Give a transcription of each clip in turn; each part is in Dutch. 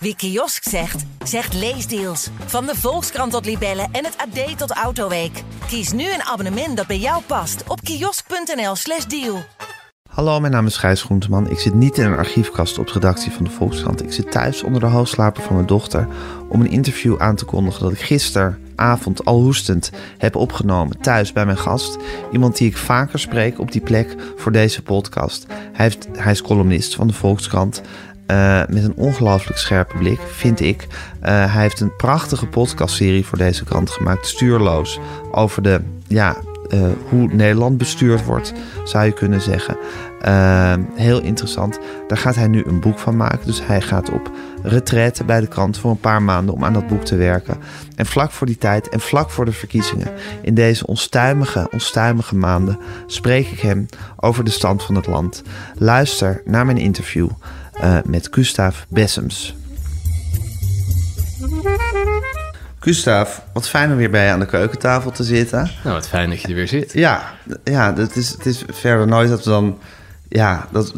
Wie kiosk zegt, zegt leesdeals. Van de Volkskrant tot Libellen en het AD tot Autoweek. Kies nu een abonnement dat bij jou past op kiosk.nl/slash deal. Hallo, mijn naam is Gijs Groenteman. Ik zit niet in een archiefkast op de redactie van de Volkskrant. Ik zit thuis onder de hoofdslaper van mijn dochter om een interview aan te kondigen dat ik gisteravond al hoestend heb opgenomen thuis bij mijn gast. Iemand die ik vaker spreek op die plek voor deze podcast. Hij, hij is columnist van de Volkskrant. Uh, met een ongelooflijk scherpe blik, vind ik. Uh, hij heeft een prachtige podcastserie voor deze krant gemaakt, Stuurloos. Over de, ja, uh, hoe Nederland bestuurd wordt, zou je kunnen zeggen. heel interessant. Daar gaat hij nu een boek van maken. Dus hij gaat op retraite bij de krant voor een paar maanden om aan dat boek te werken. En vlak voor die tijd en vlak voor de verkiezingen, in deze onstuimige, onstuimige maanden, spreek ik hem over de stand van het land. Luister naar mijn interview uh, met Gustav Bessems. Gustav, wat fijn om weer bij je aan de keukentafel te zitten. Nou, wat fijn dat je er weer zit. Ja, ja het, is, het is verder nooit dat we dan... Ja, dat,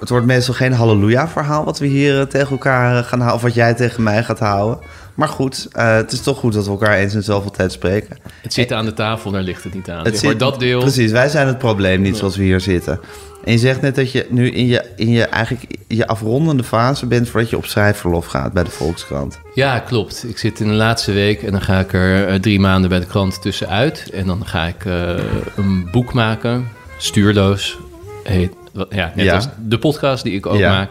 het wordt meestal geen halleluja-verhaal wat we hier eh, tegen elkaar eh, gaan houden... of wat jij tegen mij gaat houden. Maar goed, uh, het is toch goed dat we elkaar eens in zoveel tijd spreken. Het zitten aan de tafel, daar ligt het niet aan. Het zit, dat deel... Precies, wij zijn het probleem niet zoals we hier zitten. En je zegt net dat je nu in je, in je, eigenlijk je afrondende fase bent voordat je op schrijfverlof gaat bij de Volkskrant. Ja, klopt. Ik zit in de laatste week en dan ga ik er uh, drie maanden bij de krant tussenuit. En dan ga ik uh, een boek maken, Stuurloos. Heet, ja, net ja. als de podcast die ik ook ja. maak.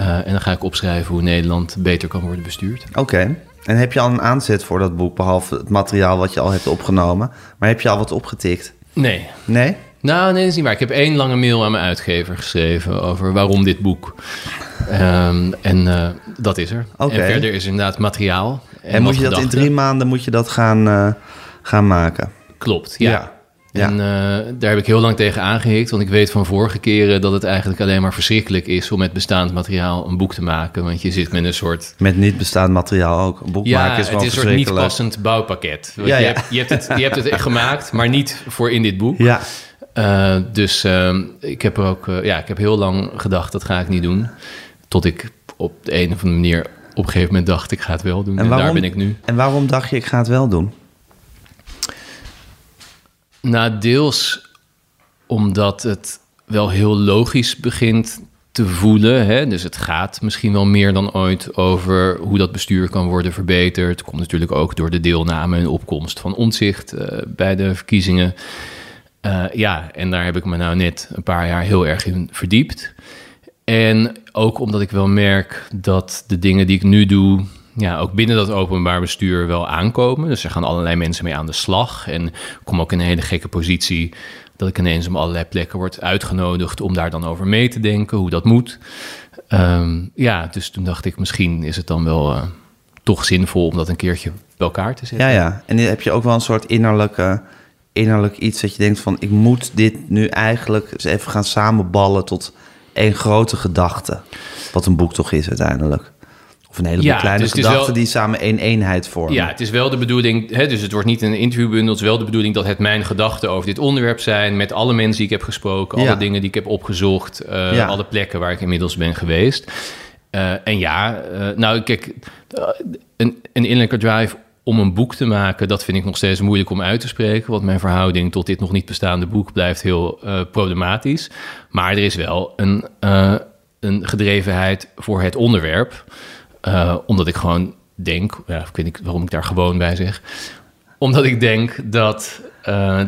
Uh, en dan ga ik opschrijven hoe Nederland beter kan worden bestuurd. Oké. Okay. En heb je al een aanzet voor dat boek, behalve het materiaal wat je al hebt opgenomen? Maar heb je al wat opgetikt? Nee. Nee? Nou, nee, dat is niet waar. Ik heb één lange mail aan mijn uitgever geschreven over waarom dit boek. Um, en uh, dat is er. Okay. En verder is inderdaad materiaal. En, en moet je gedachten. dat in drie maanden moet je dat gaan, uh, gaan maken? Klopt, ja. ja. En uh, daar heb ik heel lang tegen aangehikt. Want ik weet van vorige keren dat het eigenlijk alleen maar verschrikkelijk is om met bestaand materiaal een boek te maken. Want je zit met een soort. Met niet bestaand materiaal ook. Een boek ja, maken is het is een soort niet passend bouwpakket. Ja, ja. Je, hebt, je, hebt het, je hebt het gemaakt, maar niet voor in dit boek. Ja. Uh, dus uh, ik heb er ook, uh, ja, ik heb heel lang gedacht dat ga ik niet doen. Tot ik op de een of andere manier op een gegeven moment dacht ik ga het wel doen. En, waarom, daar ben ik nu. En waarom dacht je ik ga het wel doen? Nou, deels omdat het wel heel logisch begint te voelen. Hè? Dus het gaat misschien wel meer dan ooit over hoe dat bestuur kan worden verbeterd. Het komt natuurlijk ook door de deelname en opkomst van onzicht bij de verkiezingen. Uh, ja, en daar heb ik me nou net een paar jaar heel erg in verdiept. En ook omdat ik wel merk dat de dingen die ik nu doe, ja, ook binnen dat openbaar bestuur wel aankomen. Dus er gaan allerlei mensen mee aan de slag. En kom ook in een hele gekke positie dat ik ineens op allerlei plekken word uitgenodigd om daar dan over mee te denken, hoe dat moet. Um, ja, dus toen dacht ik, misschien is het dan wel uh, toch zinvol om dat een keertje bij elkaar te zetten. Ja, ja. En heb je ook wel een soort innerlijke innerlijk iets dat je denkt van... ik moet dit nu eigenlijk eens even gaan samenballen tot één grote gedachte. Wat een boek toch is uiteindelijk. Of een heleboel ja, kleine dus gedachten die samen één eenheid vormen. Ja, het is wel de bedoeling... Hè, dus het wordt niet een interviewbundel. Het is wel de bedoeling dat het mijn gedachten over dit onderwerp zijn... met alle mensen die ik heb gesproken, alle dingen die ik heb opgezocht... Uh, ja. alle plekken waar ik inmiddels ben geweest... Uh, en ja, uh, nou kijk, een, een innerlijke drive om een boek te maken, dat vind ik nog steeds moeilijk om uit te spreken. Want mijn verhouding tot dit nog niet bestaande boek blijft heel uh, problematisch. Maar er is wel een, uh, een gedrevenheid voor het onderwerp. Uh, omdat ik gewoon denk, ja, ik weet niet waarom ik daar gewoon bij zeg. Omdat ik denk dat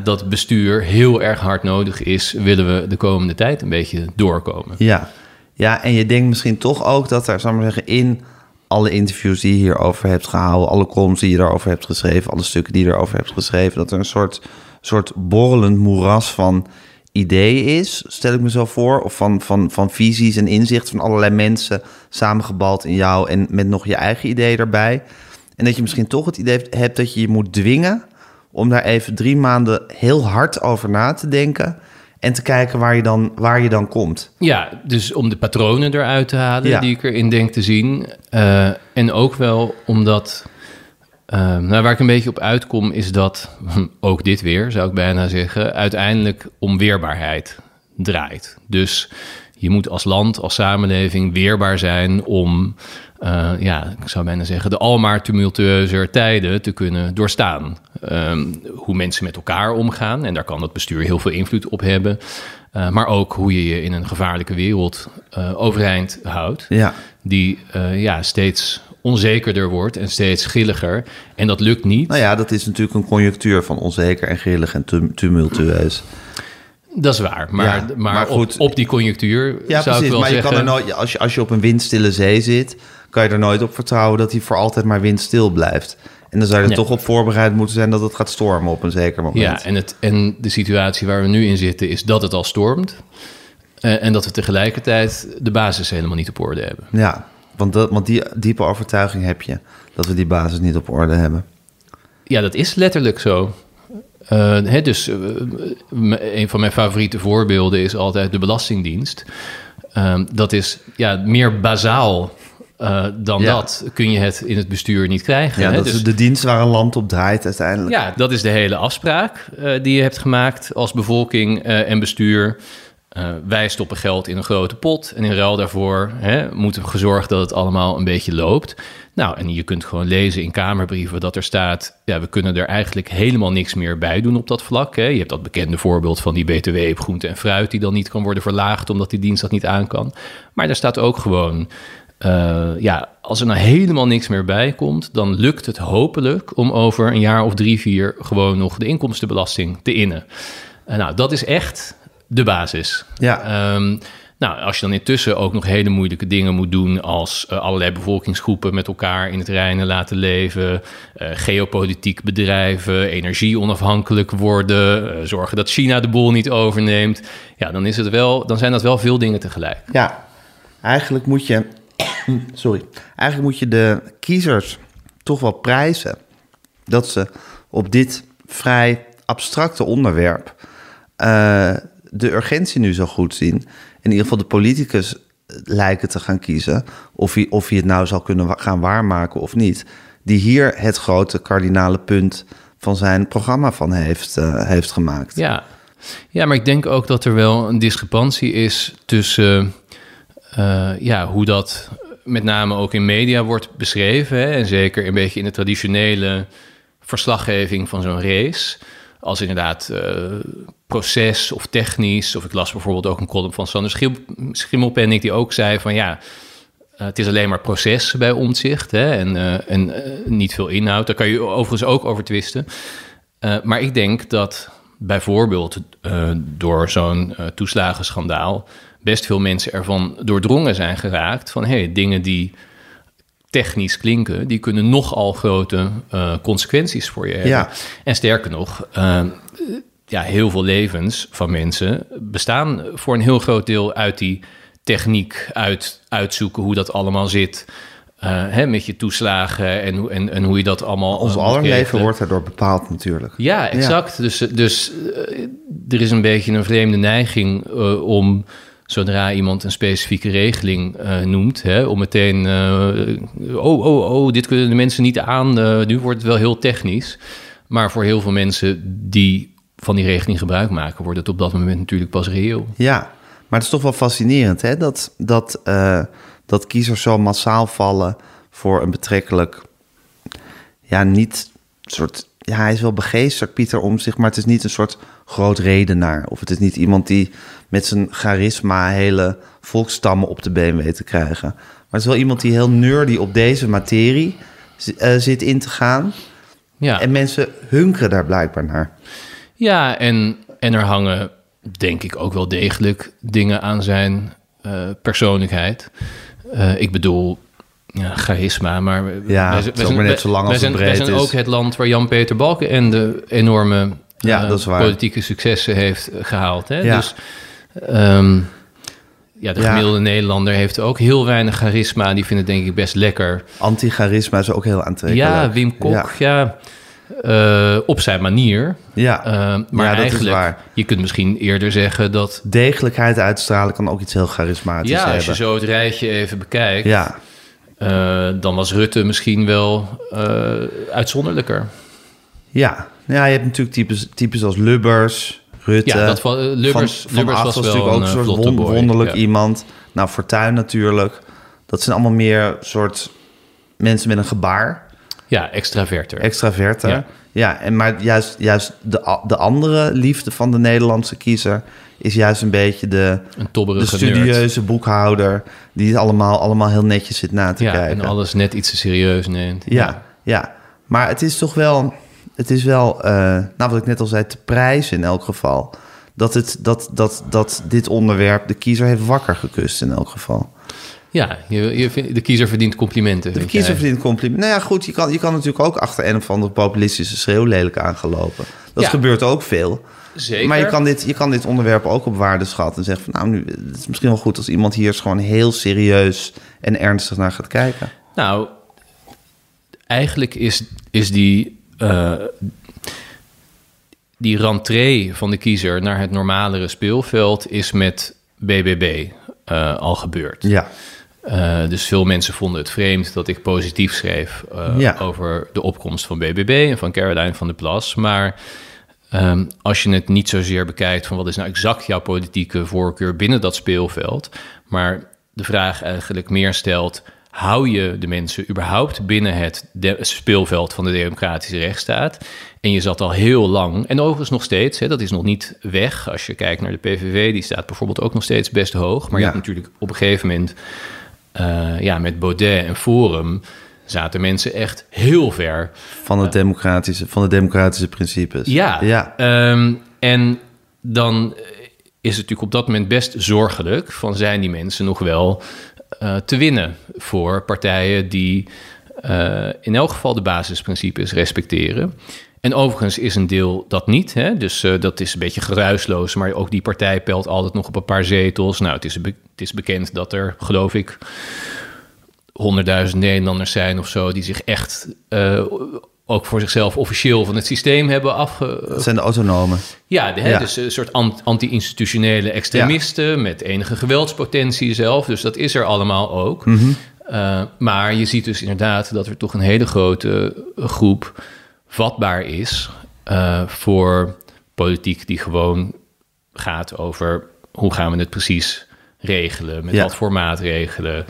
dat bestuur heel erg hard nodig is, willen we de komende tijd een beetje doorkomen. Ja, ja en je denkt misschien toch ook dat er, zal maar zeggen, in alle interviews die je hierover hebt gehouden, alle columns die je daarover hebt geschreven, alle stukken die je erover hebt geschreven, dat er een soort, soort borrelend moeras van ideeën is, stel ik me zo voor, of van, van, van visies en inzichten van allerlei mensen samengebald in jou en met nog je eigen ideeën erbij. En dat je misschien toch het idee hebt dat je je moet dwingen om daar even drie maanden heel hard over na te denken en te kijken waar je dan, waar je dan komt. Ja, dus om de patronen eruit te halen ja. die ik erin denk te zien. Uh, en ook wel omdat, uh, nou, waar ik een beetje op uitkom, is dat, ook dit weer zou ik bijna zeggen, uiteindelijk om weerbaarheid draait. Dus je moet als land, als samenleving weerbaar zijn om, uh, ja, ik zou bijna zeggen, de almaar tumultueuzer tijden te kunnen doorstaan. Um, hoe mensen met elkaar omgaan, en daar kan het bestuur heel veel invloed op hebben. Uh, maar ook hoe je je in een gevaarlijke wereld uh, overeind houdt. Ja. Die ja, steeds onzekerder wordt en steeds grilliger. En dat lukt niet. Nou ja, dat is natuurlijk een conjunctuur van onzeker en grillig en tumultueus. Dat is waar, maar, ja, maar, maar goed, op, op, die conjunctuur ja, zou precies, ik wel maar zeggen... Je kan er nooit, als, je, als je op een windstille zee zit, kan je er nooit op vertrouwen dat hij voor altijd maar windstil blijft. En dan zou je er toch op voorbereid moeten zijn dat het gaat stormen op een zeker moment. Ja, en, het, en de situatie waar we nu in zitten is dat het al stormt. Uh, en dat we tegelijkertijd de basis helemaal niet op orde hebben. Ja, want, dat, want die diepe overtuiging heb je, dat we die basis niet op orde hebben. Ja, dat is letterlijk zo. Uh, hè, dus uh, een van mijn favoriete voorbeelden is altijd de Belastingdienst. Uh, dat is ja, meer bazaal uh, dan ja. dat kun je het in het bestuur niet krijgen. Ja, hè? dat dus, is de dienst waar een land op draait uiteindelijk. Ja, dat is de hele afspraak uh, die je hebt gemaakt als bevolking uh, en bestuur. wij stoppen geld in een grote pot en in ruil daarvoor hè, moet er gezorgd dat het allemaal een beetje loopt. Nou, en je kunt gewoon lezen in Kamerbrieven dat er staat: ja, we kunnen er eigenlijk helemaal niks meer bij doen op dat vlak. Hè. Je hebt dat bekende voorbeeld van die BTW op groente en fruit, die dan niet kan worden verlaagd omdat die dienst dat niet aan kan. Maar daar staat ook gewoon. Uh, ja, als er nou helemaal niks meer bij komt, dan lukt het hopelijk om over een jaar of drie, vier gewoon nog de inkomstenbelasting te innen. Uh, nou, dat is echt de basis. Ja. Um, nou, als je dan intussen ook nog hele moeilijke dingen moet doen als uh, allerlei bevolkingsgroepen met elkaar in het reinen laten leven, uh, geopolitiek bedrijven, energie onafhankelijk worden, uh, zorgen dat China de boel niet overneemt, ja, dan, is het wel, dan zijn dat wel veel dingen tegelijk. Ja, eigenlijk moet je, sorry, eigenlijk moet je de kiezers toch wel prijzen dat ze op dit vrij abstracte onderwerp de urgentie nu zo goed zien. In ieder geval de politicus lijken te gaan kiezen. Of hij, of hij het nou zal kunnen gaan waarmaken of niet. Die hier het grote kardinale punt van zijn programma van heeft, uh, heeft gemaakt. Ja. ja, maar ik denk ook dat er wel een discrepantie is tussen ja, hoe dat met name ook in media wordt beschreven. Hè, en zeker een beetje in de traditionele verslaggeving van zo'n race als inderdaad uh, proces of technisch. Of ik las bijvoorbeeld ook een column van Sander Schim Schimmelpenning... die ook zei van ja, uh, het is alleen maar proces bij omzicht... En, en niet veel inhoud. Daar kan je overigens ook over twisten. maar ik denk dat bijvoorbeeld door zo'n toeslagenschandaal... best veel mensen ervan doordrongen zijn geraakt... van hey, dingen die technisch klinken, die kunnen nogal grote uh, consequenties voor je hebben. Ja. En sterker nog, uh, ja, heel veel levens van mensen bestaan voor een heel groot deel uit die techniek, uit uitzoeken hoe dat allemaal zit. Uh, hè, met je toeslagen en, en, en hoe je dat allemaal. Ons aller leven wordt daardoor bepaald, natuurlijk. Ja, exact. Ja. Dus, dus er is een beetje een vreemde neiging om zodra iemand een specifieke regeling uh, noemt, hè, om meteen, uh, oh, oh, oh, dit kunnen de mensen niet aan, uh, nu wordt het wel heel technisch. Maar voor heel veel mensen die van die regeling gebruik maken, wordt het op dat moment natuurlijk pas reëel. Ja, maar het is toch wel fascinerend hè, dat, dat, dat kiezers zo massaal vallen voor een betrekkelijk, ja, niet soort ja, hij is wel begeesterd, Pieter om zich, maar het is niet een soort groot redenaar. Of het is niet iemand die met zijn charisma hele volkstammen op de been weet te krijgen. Maar het is wel iemand die heel nerdy op deze materie uh, zit in te gaan. Ja. En mensen hunkeren daar blijkbaar naar. Ja, en, en er hangen denk ik ook wel degelijk dingen aan zijn uh, persoonlijkheid. Uh, ik bedoel, ja, charisma, maar ja, wij, wij zijn, maar net zo lang als wij het zijn, breed wij zijn is. ook het land waar Jan-Peter Balken en de enorme ja, uh, dat is waar. politieke successen heeft gehaald. Hè? Ja. Dus um, ja, de Ja. gemiddelde Nederlander heeft ook heel weinig charisma. Die vindt het denk ik best lekker. Anti-charisma is ook heel aantrekkelijk. Ja, Wim Kok, Ja, ja, eh, op zijn manier. ja. Uh, maar Ja, dat is waar. je kunt misschien eerder zeggen dat... degelijkheid uitstralen kan ook iets heel charismatisch Ja, als hebben. je zo het rijtje even bekijkt... Ja, eh, dan was Rutte misschien wel uitzonderlijker. ja. ja, je hebt natuurlijk types, types als Lubbers, Rutte. Ja, dat van, uh, Lubbers, van, Lubbers Agt was, was wel natuurlijk ook een soort won- wonderlijk Ja. iemand. Nou, Fortuyn natuurlijk. Dat zijn allemaal meer soort mensen met een gebaar. Ja, extraverter. Extraverter. Ja. Ja, en maar juist, juist de, de andere liefde van de Nederlandse kiezer... is juist een beetje de, een de nerd. studieuze boekhouder... die het allemaal, allemaal heel netjes zit na te Ja, kijken. en alles net iets te serieus neemt. Ja, ja. Maar het is toch wel, het is wel, eh, nou wat ik net al zei, te prijzen in elk geval. Dat, het, dat, dat, dat dit onderwerp de kiezer heeft wakker gekust in elk geval. Ja, je, je vindt- de kiezer verdient complimenten. De kiezer jij. verdient compliment. Nou ja, goed, je kan, je kan natuurlijk ook achter een of andere populistische schreeuw lelijk aangelopen. Dat Ja. gebeurt ook veel. Zeker. Maar je kan, dit, je kan dit onderwerp ook op waarde schatten en zeggen van... nou, nu, het is misschien wel goed als iemand hier eens gewoon heel serieus en ernstig naar gaat kijken. Nou, eigenlijk is, is die, eh, die rentree van de kiezer naar het normalere speelveld is met BBB eh, al gebeurd. Ja, Eh, dus veel mensen vonden het vreemd dat ik positief schreef eh, Ja. over de opkomst van BBB en van Caroline van der Plas. Maar ehm, als je het niet zozeer bekijkt van wat is nou exact jouw politieke voorkeur binnen dat speelveld, maar de vraag eigenlijk meer stelt: hou je de mensen überhaupt binnen het speelveld van de democratische rechtsstaat? En je zat al heel lang, en overigens nog steeds, hè, dat is nog niet weg. Als je kijkt naar de PVV, die staat bijvoorbeeld ook nog steeds best hoog. Maar je hebt natuurlijk op een gegeven moment eh, ja, met Baudet en Forum zaten mensen echt heel ver. van, het democratische, van de democratische principes. Ja, ja. ehm, en dan is het natuurlijk op dat moment best zorgelijk van zijn die mensen nog wel eh, te winnen voor partijen die eh, in elk geval de basisprincipes respecteren. En overigens is een deel dat niet. Hè? Dus eh, dat is een beetje geruisloos. Maar ook die partij pelt altijd nog op een paar zetels. Nou, het is, het is bekend dat er, geloof ik, honderdduizend Nederlanders zijn of zo... die zich echt ook voor zichzelf officieel van het systeem hebben afge... Dat zijn de autonomen. Ja, de, hè, Ja. dus een soort ant- anti-institutionele extremisten... met enige geweldspotentie zelf. Dus dat is er allemaal ook. Mhm. Uh, maar je ziet dus inderdaad dat er toch een hele grote groep vatbaar is uh, voor politiek die gewoon gaat over hoe gaan we het precies regelen, met Ja. wat voor maatregelen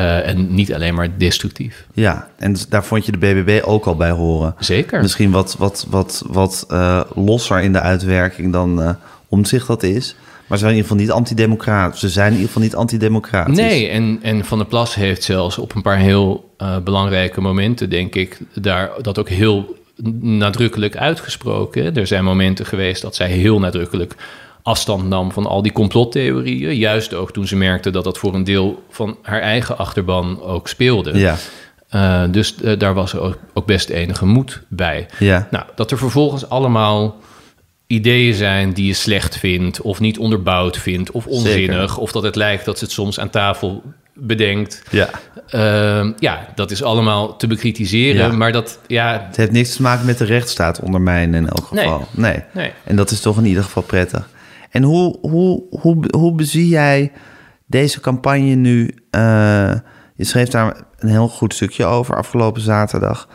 uh, en niet alleen maar destructief. Ja, en daar vond je de BBB ook al bij horen. Zeker. Misschien wat, wat, wat, wat uh, losser in de uitwerking dan uh, omzicht dat is. Maar ze zijn in ieder geval niet antidemocratisch. Ze zijn in ieder geval niet antidemocratisch. Nee, en, en Van der Plas heeft zelfs op een paar heel belangrijke momenten, denk ik, daar dat ook heel nadrukkelijk uitgesproken. Er zijn momenten geweest dat zij heel nadrukkelijk afstand nam van al die complottheorieën. Juist ook toen ze merkte dat dat voor een deel van haar eigen achterban ook speelde. Ja. Uh, dus uh, daar was ook, ook, best enige moed bij. Ja. Nou, dat er vervolgens allemaal ideeën zijn die je slecht vindt, of niet onderbouwd vindt, of onzinnig, Zeker. of dat het lijkt dat ze het soms aan tafel bedenkt. Ja. Uh, ja, dat is allemaal te bekritiseren, Ja. maar dat, ja... Het heeft niks te maken met de rechtsstaat ondermijnen in elk geval. Nee. nee. nee. En dat is toch in ieder geval prettig. En hoe, hoe, hoe, hoe bezie jij deze campagne nu? Uh, je schreef daar een heel goed stukje over afgelopen zaterdag.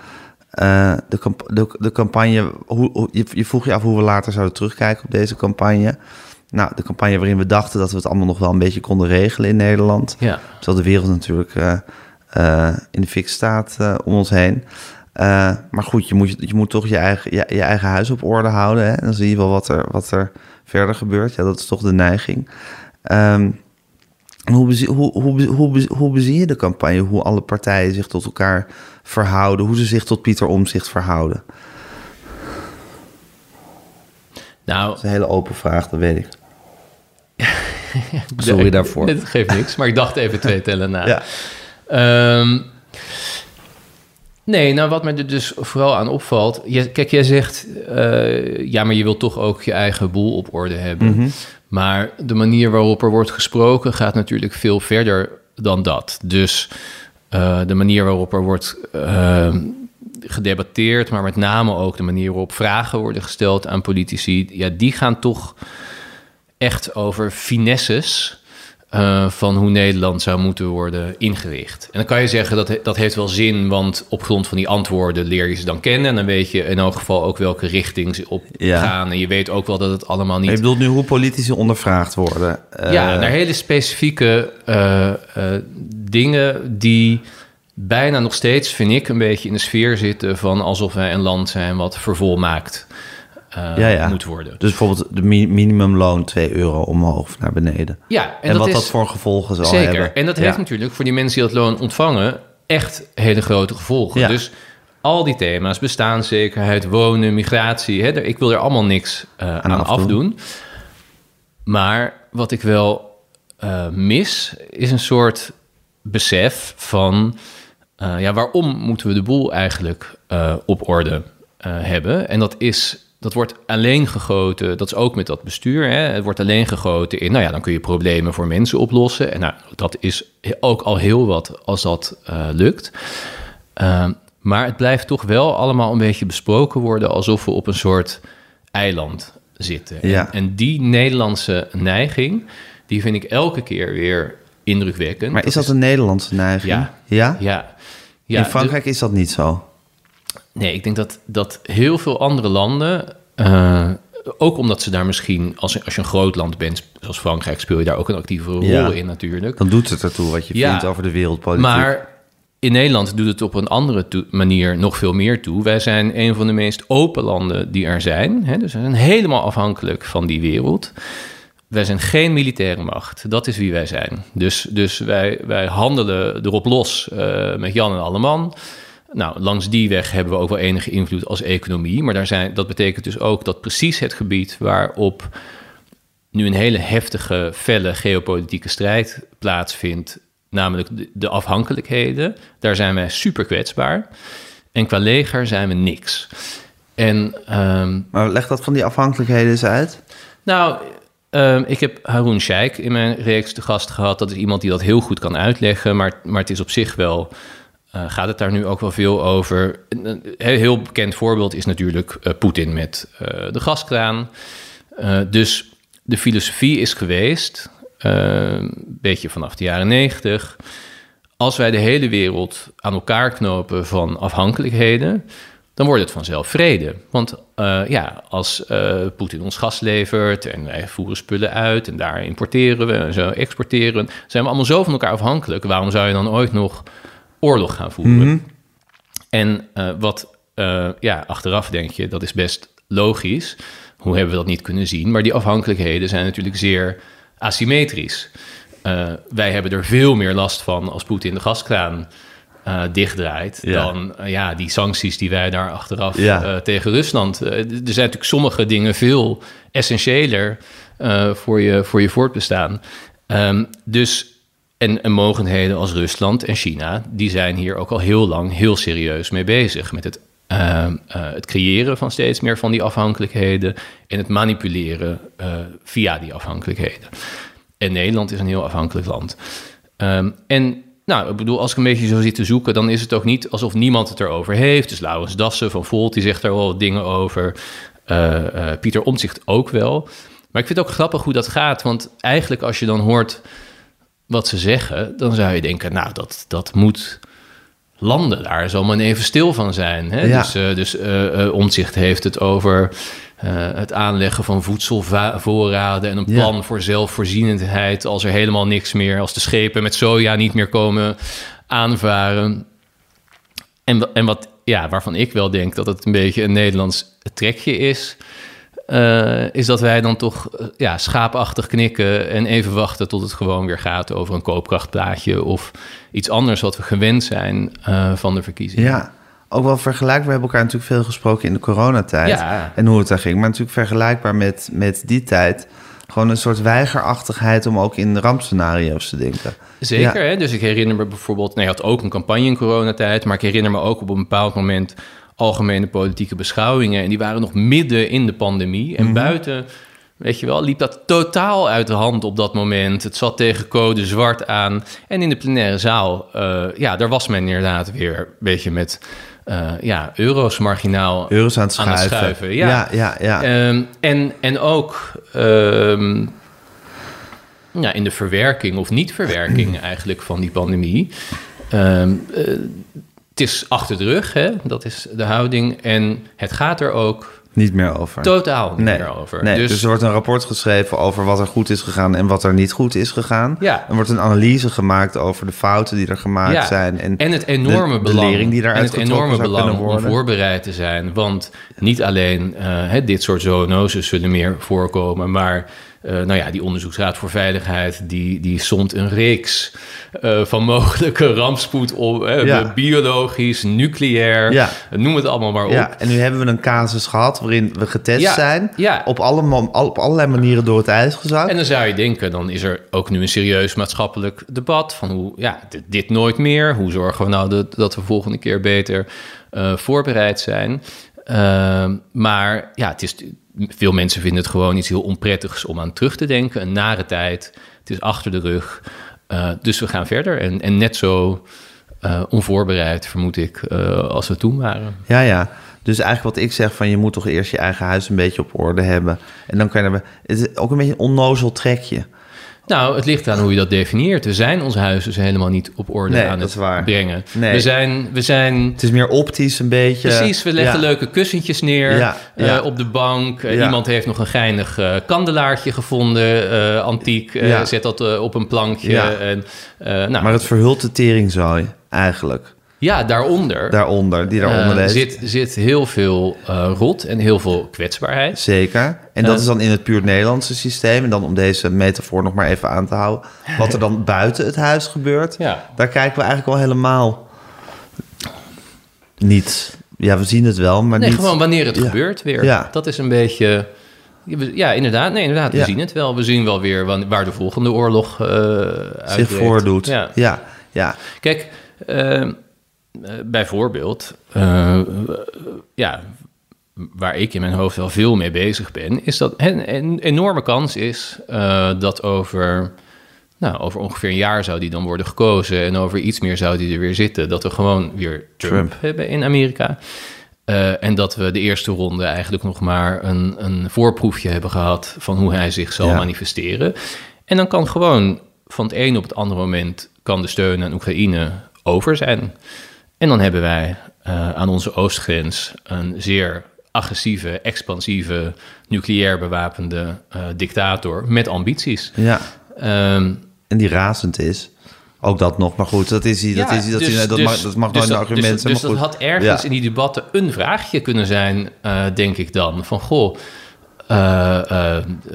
Uh, de, de, de, campagne, hoe, hoe, je, je vroeg je af hoe we later zouden terugkijken op deze campagne. Nou, de campagne waarin we dachten dat we het allemaal nog wel een beetje konden regelen in Nederland. Ja. Terwijl de wereld natuurlijk uh, uh, in de fik staat uh, om ons heen. maar goed, je moet, je moet toch je eigen, je, je eigen huis op orde houden. Hè? Dan zie je wel wat er, wat er verder gebeurt. Ja, dat is toch de neiging. Um, hoe, bezie, hoe, hoe, hoe, hoe bezie je de campagne? Hoe alle partijen zich tot elkaar verhouden? Hoe ze zich tot Pieter Omzicht verhouden? Nou, dat is een hele open vraag, dat weet ik. Sorry daarvoor. Dat geeft niks, maar ik dacht even twee tellen na. Ja. Um, nee, nou wat me er dus vooral aan opvalt... Je, kijk, jij zegt... Uh, ja, maar je wilt toch ook je eigen boel op orde hebben. Mhm. Mm -hmm. Maar de manier waarop er wordt gesproken... gaat natuurlijk veel verder dan dat. Dus uh, de manier waarop er wordt... Uh, gedebatteerd, maar met name ook de manier waarop vragen worden gesteld aan politici, ja, die gaan toch echt over finesses. Eh, van hoe Nederland zou moeten worden ingericht. En dan kan je zeggen dat dat heeft wel zin, want op grond van die antwoorden leer je ze dan kennen. En dan weet je in elk geval ook welke richting ze op Ja. gaan. En je weet ook wel dat het allemaal niet. je bedoelt nu hoe politici ondervraagd worden. Eh, ja, naar hele specifieke eh, dingen die bijna nog steeds, vind ik, een beetje in de sfeer zitten van alsof wij een land zijn wat vervolmaakt eh, Ja, ja. moet worden. Dus bijvoorbeeld de mi- minimumloon 2 euro omhoog of naar beneden. Ja, En, wat is, dat voor gevolgen zal Zeker. hebben. En dat heeft natuurlijk voor die mensen die dat loon ontvangen echt hele grote gevolgen. Dus al die thema's, bestaanszekerheid, wonen, migratie, hè, ik wil er allemaal niks eh, aan, afdoen. afdoen. Maar wat ik wel eh, mis, is een soort besef van... ja, waarom moeten we de boel eigenlijk op orde hebben? En dat is... Dat wordt alleen gegoten, dat is ook met dat bestuur. Hè? Het wordt alleen gegoten in, nou ja, dan kun je problemen voor mensen oplossen. En nou, dat is ook al heel wat als dat eh, lukt. Ehm, maar het blijft toch wel allemaal een beetje besproken worden alsof we op een soort eiland zitten. Ja. En, en die Nederlandse neiging, die vind ik elke keer weer indrukwekkend. Maar is dat een Nederlandse neiging? Ja. Ja? Ja. ja In Frankrijk is dat niet zo. Nee, ik denk dat, dat heel veel andere landen... eh, ook omdat ze daar misschien, als, je- als je een groot land bent, zoals Frankrijk, speel je daar ook een actieve rol Ja. in natuurlijk. Dan doet het ertoe wat je Ja. vindt over de wereldpolitiek. Maar in Nederland doet het op een andere manier nog veel meer toe. Wij zijn een van de meest open landen die er zijn. Hè? Dus we zijn helemaal afhankelijk van die wereld. Wij zijn geen militaire macht. Dat is wie wij zijn. Dus, dus wij, wij handelen erop los eh, met Jan en Alleman. Nou, langs die weg hebben we ook wel enige invloed als economie. Maar daar zijn, dat betekent dus ook dat precies het gebied waarop nu een hele heftige, felle geopolitieke strijd plaatsvindt, namelijk de, de afhankelijkheden, daar zijn wij super kwetsbaar. En qua leger zijn we niks. En ehm, Maar leg dat van die afhankelijkheden eens uit. nou, ehm, ik heb Haroon Sheikh in mijn reeks te gast gehad. Dat is iemand die dat heel goed kan uitleggen, maar, maar het is op zich wel... eh, gaat het daar nu ook wel veel over? Een, heel bekend voorbeeld is natuurlijk eh, Poetin met eh, de gaskraan. Dus de filosofie is geweest, een beetje vanaf de jaren negentig... als wij de hele wereld aan elkaar knopen van afhankelijkheden... dan wordt het vanzelf vrede. Want ja, als Poetin ons gas levert en wij voeren spullen uit... en daar importeren we en zo exporteren... zijn we allemaal zo van elkaar afhankelijk. Waarom zou je dan ooit nog oorlog gaan voeren? En eh, wat, eh, ja, achteraf denk je, dat is best logisch. Hoe hebben we dat niet kunnen zien? Maar die afhankelijkheden zijn natuurlijk zeer asymmetrisch. Eh, wij hebben er veel meer last van als Poetin de gaskraan eh, dichtdraait... Ja. dan ja, die sancties die wij daar achteraf Ja. tegen Rusland... Er zijn natuurlijk sommige dingen veel essentiëler voor, je, voor je voortbestaan. Ehm, dus en, en mogendheden als Rusland en China, die zijn hier ook al heel lang heel serieus mee bezig. Met het, ehm, eh, het creëren van steeds meer van die afhankelijkheden en het manipuleren eh, via die afhankelijkheden. En Nederland is een heel afhankelijk land. Ehm, en nou, ik bedoel, als ik een beetje zo zit te zoeken, dan is het ook niet alsof niemand het erover heeft. Dus Laurens Dassen van Volt, die zegt daar wel dingen over. Eh, eh, Pieter Omtzigt ook wel. Maar ik vind het ook grappig hoe dat gaat. Want eigenlijk als je dan hoort wat ze zeggen, dan zou je denken, nou, dat, dat moet landen daar zal men even stil van zijn. Hè? Ja. Dus, eh, dus Omtzigt heeft het over het aanleggen van voedselvoorraden en een Ja. plan voor zelfvoorzienendheid als er helemaal niks meer, als de schepen met soja niet meer komen aanvaren. En, en wat, ja, waarvan ik wel denk dat het een beetje een Nederlands trekje is, eh, is dat wij dan toch eh, ja, schaapachtig knikken en even wachten tot het gewoon weer gaat over een koopkrachtplaatje of iets anders wat we gewend zijn eh, van de verkiezingen. Ja, ook wel vergelijkbaar. We hebben elkaar natuurlijk veel gesproken in de coronatijd. Ja. En hoe het daar ging. Maar natuurlijk vergelijkbaar met, met die tijd. Gewoon een soort weigerachtigheid om ook in rampscenario's te denken. Zeker, Ja. hè? dus ik herinner me bijvoorbeeld... Nou, je had ook een campagne in coronatijd... maar ik herinner me ook op een bepaald moment... algemene politieke beschouwingen... en die waren nog midden in de pandemie. En buiten, weet je wel, liep dat totaal uit de hand op dat moment. Het zat tegen code zwart aan. En in de plenaire zaal, eh, ja, daar was men inderdaad weer... een beetje met eh, ja, euro's marginaal Euro's aan het Aan het schuiven. schuiven, ja. ja, ja. ja. Ehm, en, en ook, ehm, ja, in de verwerking of niet-verwerking eigenlijk van die pandemie. Ehm, eh, het is achter de rug, hè? dat is de houding. En het gaat er ook Niet meer over. totaal niet nee. meer over. Nee, dus, er wordt een rapport geschreven over wat er goed is gegaan en wat er niet goed is gegaan. Ja. Er wordt een analyse gemaakt over de fouten die er gemaakt Ja, zijn. En, en het enorme de, de belang, lering die en het enorme belang om voorbereid te zijn. Want niet alleen hè, dit soort zoonoses zullen meer voorkomen, maar eh, nou ja, die Onderzoeksraad voor Veiligheid die, die zond een reeks eh, van mogelijke rampspoed op, hè, Ja. biologisch, nucleair, Ja. noem het allemaal maar op. Ja, en nu hebben we een casus gehad waarin we getest Ja, zijn. Op, alle, op allerlei manieren door het ijs gezakt. En dan zou je denken, dan is er ook nu een serieus maatschappelijk debat van hoe, ja, dit, dit nooit meer. Hoe zorgen we nou dat, dat we volgende keer beter eh, voorbereid zijn? Ehm, maar ja, het is, veel mensen vinden het gewoon iets heel onprettigs om aan terug te denken. Een nare tijd, het is achter de rug. Eh, dus we gaan verder en, en net zo eh, onvoorbereid, vermoed ik, eh, als we toen waren. Ja, ja. Dus eigenlijk wat ik zeg van je moet toch eerst je eigen huis een beetje op orde hebben. En dan kan je. Het is ook een beetje een onnozel trekje. Nou, het ligt aan hoe je dat definieert. We zijn ons huis dus helemaal niet op orde Nee, aan dat het is waar. brengen. Nee. We zijn, we zijn Het is meer optisch een beetje. Precies, we leggen Ja. leuke kussentjes neer Ja, eh, op de bank. Eh. Iemand heeft nog een geinig eh, kandelaartje gevonden, antiek. Zet dat op een plankje. Ja. En, nou, Maar het verhult de teringzooi eigenlijk. Ja, daaronder, Daaronder, die daaronder leeft. zit, zit heel veel eh, rot en heel veel kwetsbaarheid. Zeker. En dat Eh. is dan in het puur Nederlandse systeem. En dan om deze metafoor nog maar even aan te houden. Wat er dan buiten het huis gebeurt. Ja. Daar kijken we eigenlijk al helemaal niet. Ja, we zien het wel, maar Nee, niet... gewoon wanneer het Ja. gebeurt weer. Ja. Dat is een beetje... Ja, inderdaad. Nee, inderdaad. We zien het wel. We zien wel weer waar de volgende oorlog eh zich voordoet. Ja. ja, ja. Kijk, eh, eh, bijvoorbeeld, eh, ja, waar ik in mijn hoofd wel veel mee bezig ben, is dat een, een enorme kans is eh, dat over, nou, over ongeveer een jaar zou die dan worden gekozen en over iets meer zou die er weer zitten, dat we gewoon weer Trump, Trump. hebben in Amerika. Eh, en dat we de eerste ronde eigenlijk nog maar een, een voorproefje hebben gehad van hoe hij zich zal Ja. manifesteren. En dan kan gewoon van het ene op het andere moment kan de steun aan Oekraïne over zijn. En dan hebben wij eh, aan onze oostgrens een zeer agressieve, expansieve, nucleair bewapende eh, dictator met ambities. ja. Ehm, En die razend is. Ook dat nog. Maar goed, dat is hij. Dat, is, dat, dus- is- dat, dus- mag, dat mag dus nooit een argument dus, zijn. Dus maar dat had ergens Ja. in die debatten een vraagje kunnen zijn, eh, denk ik dan. Van, goh,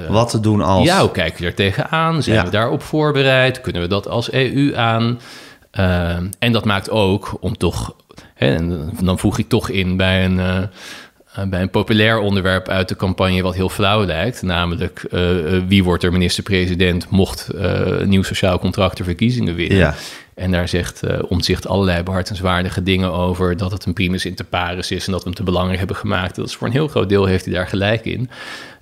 Wat te doen als... ja, hoe kijken we er tegenaan? Zijn Ja. we daarop voorbereid? Kunnen we dat als EU aan? Eh, en dat maakt ook om toch... Hè, en dan voeg ik toch in bij een... eh, eh, bij een populair onderwerp uit de campagne wat heel flauw lijkt. Namelijk, wie wordt er minister-president mocht een nieuw sociaal contract de verkiezingen winnen. Ja. En daar zegt Omtzigt allerlei behartenswaardige dingen over... dat het een primus inter pares is en dat we hem te belangrijk hebben gemaakt. Dat is voor een heel groot deel heeft hij daar gelijk in.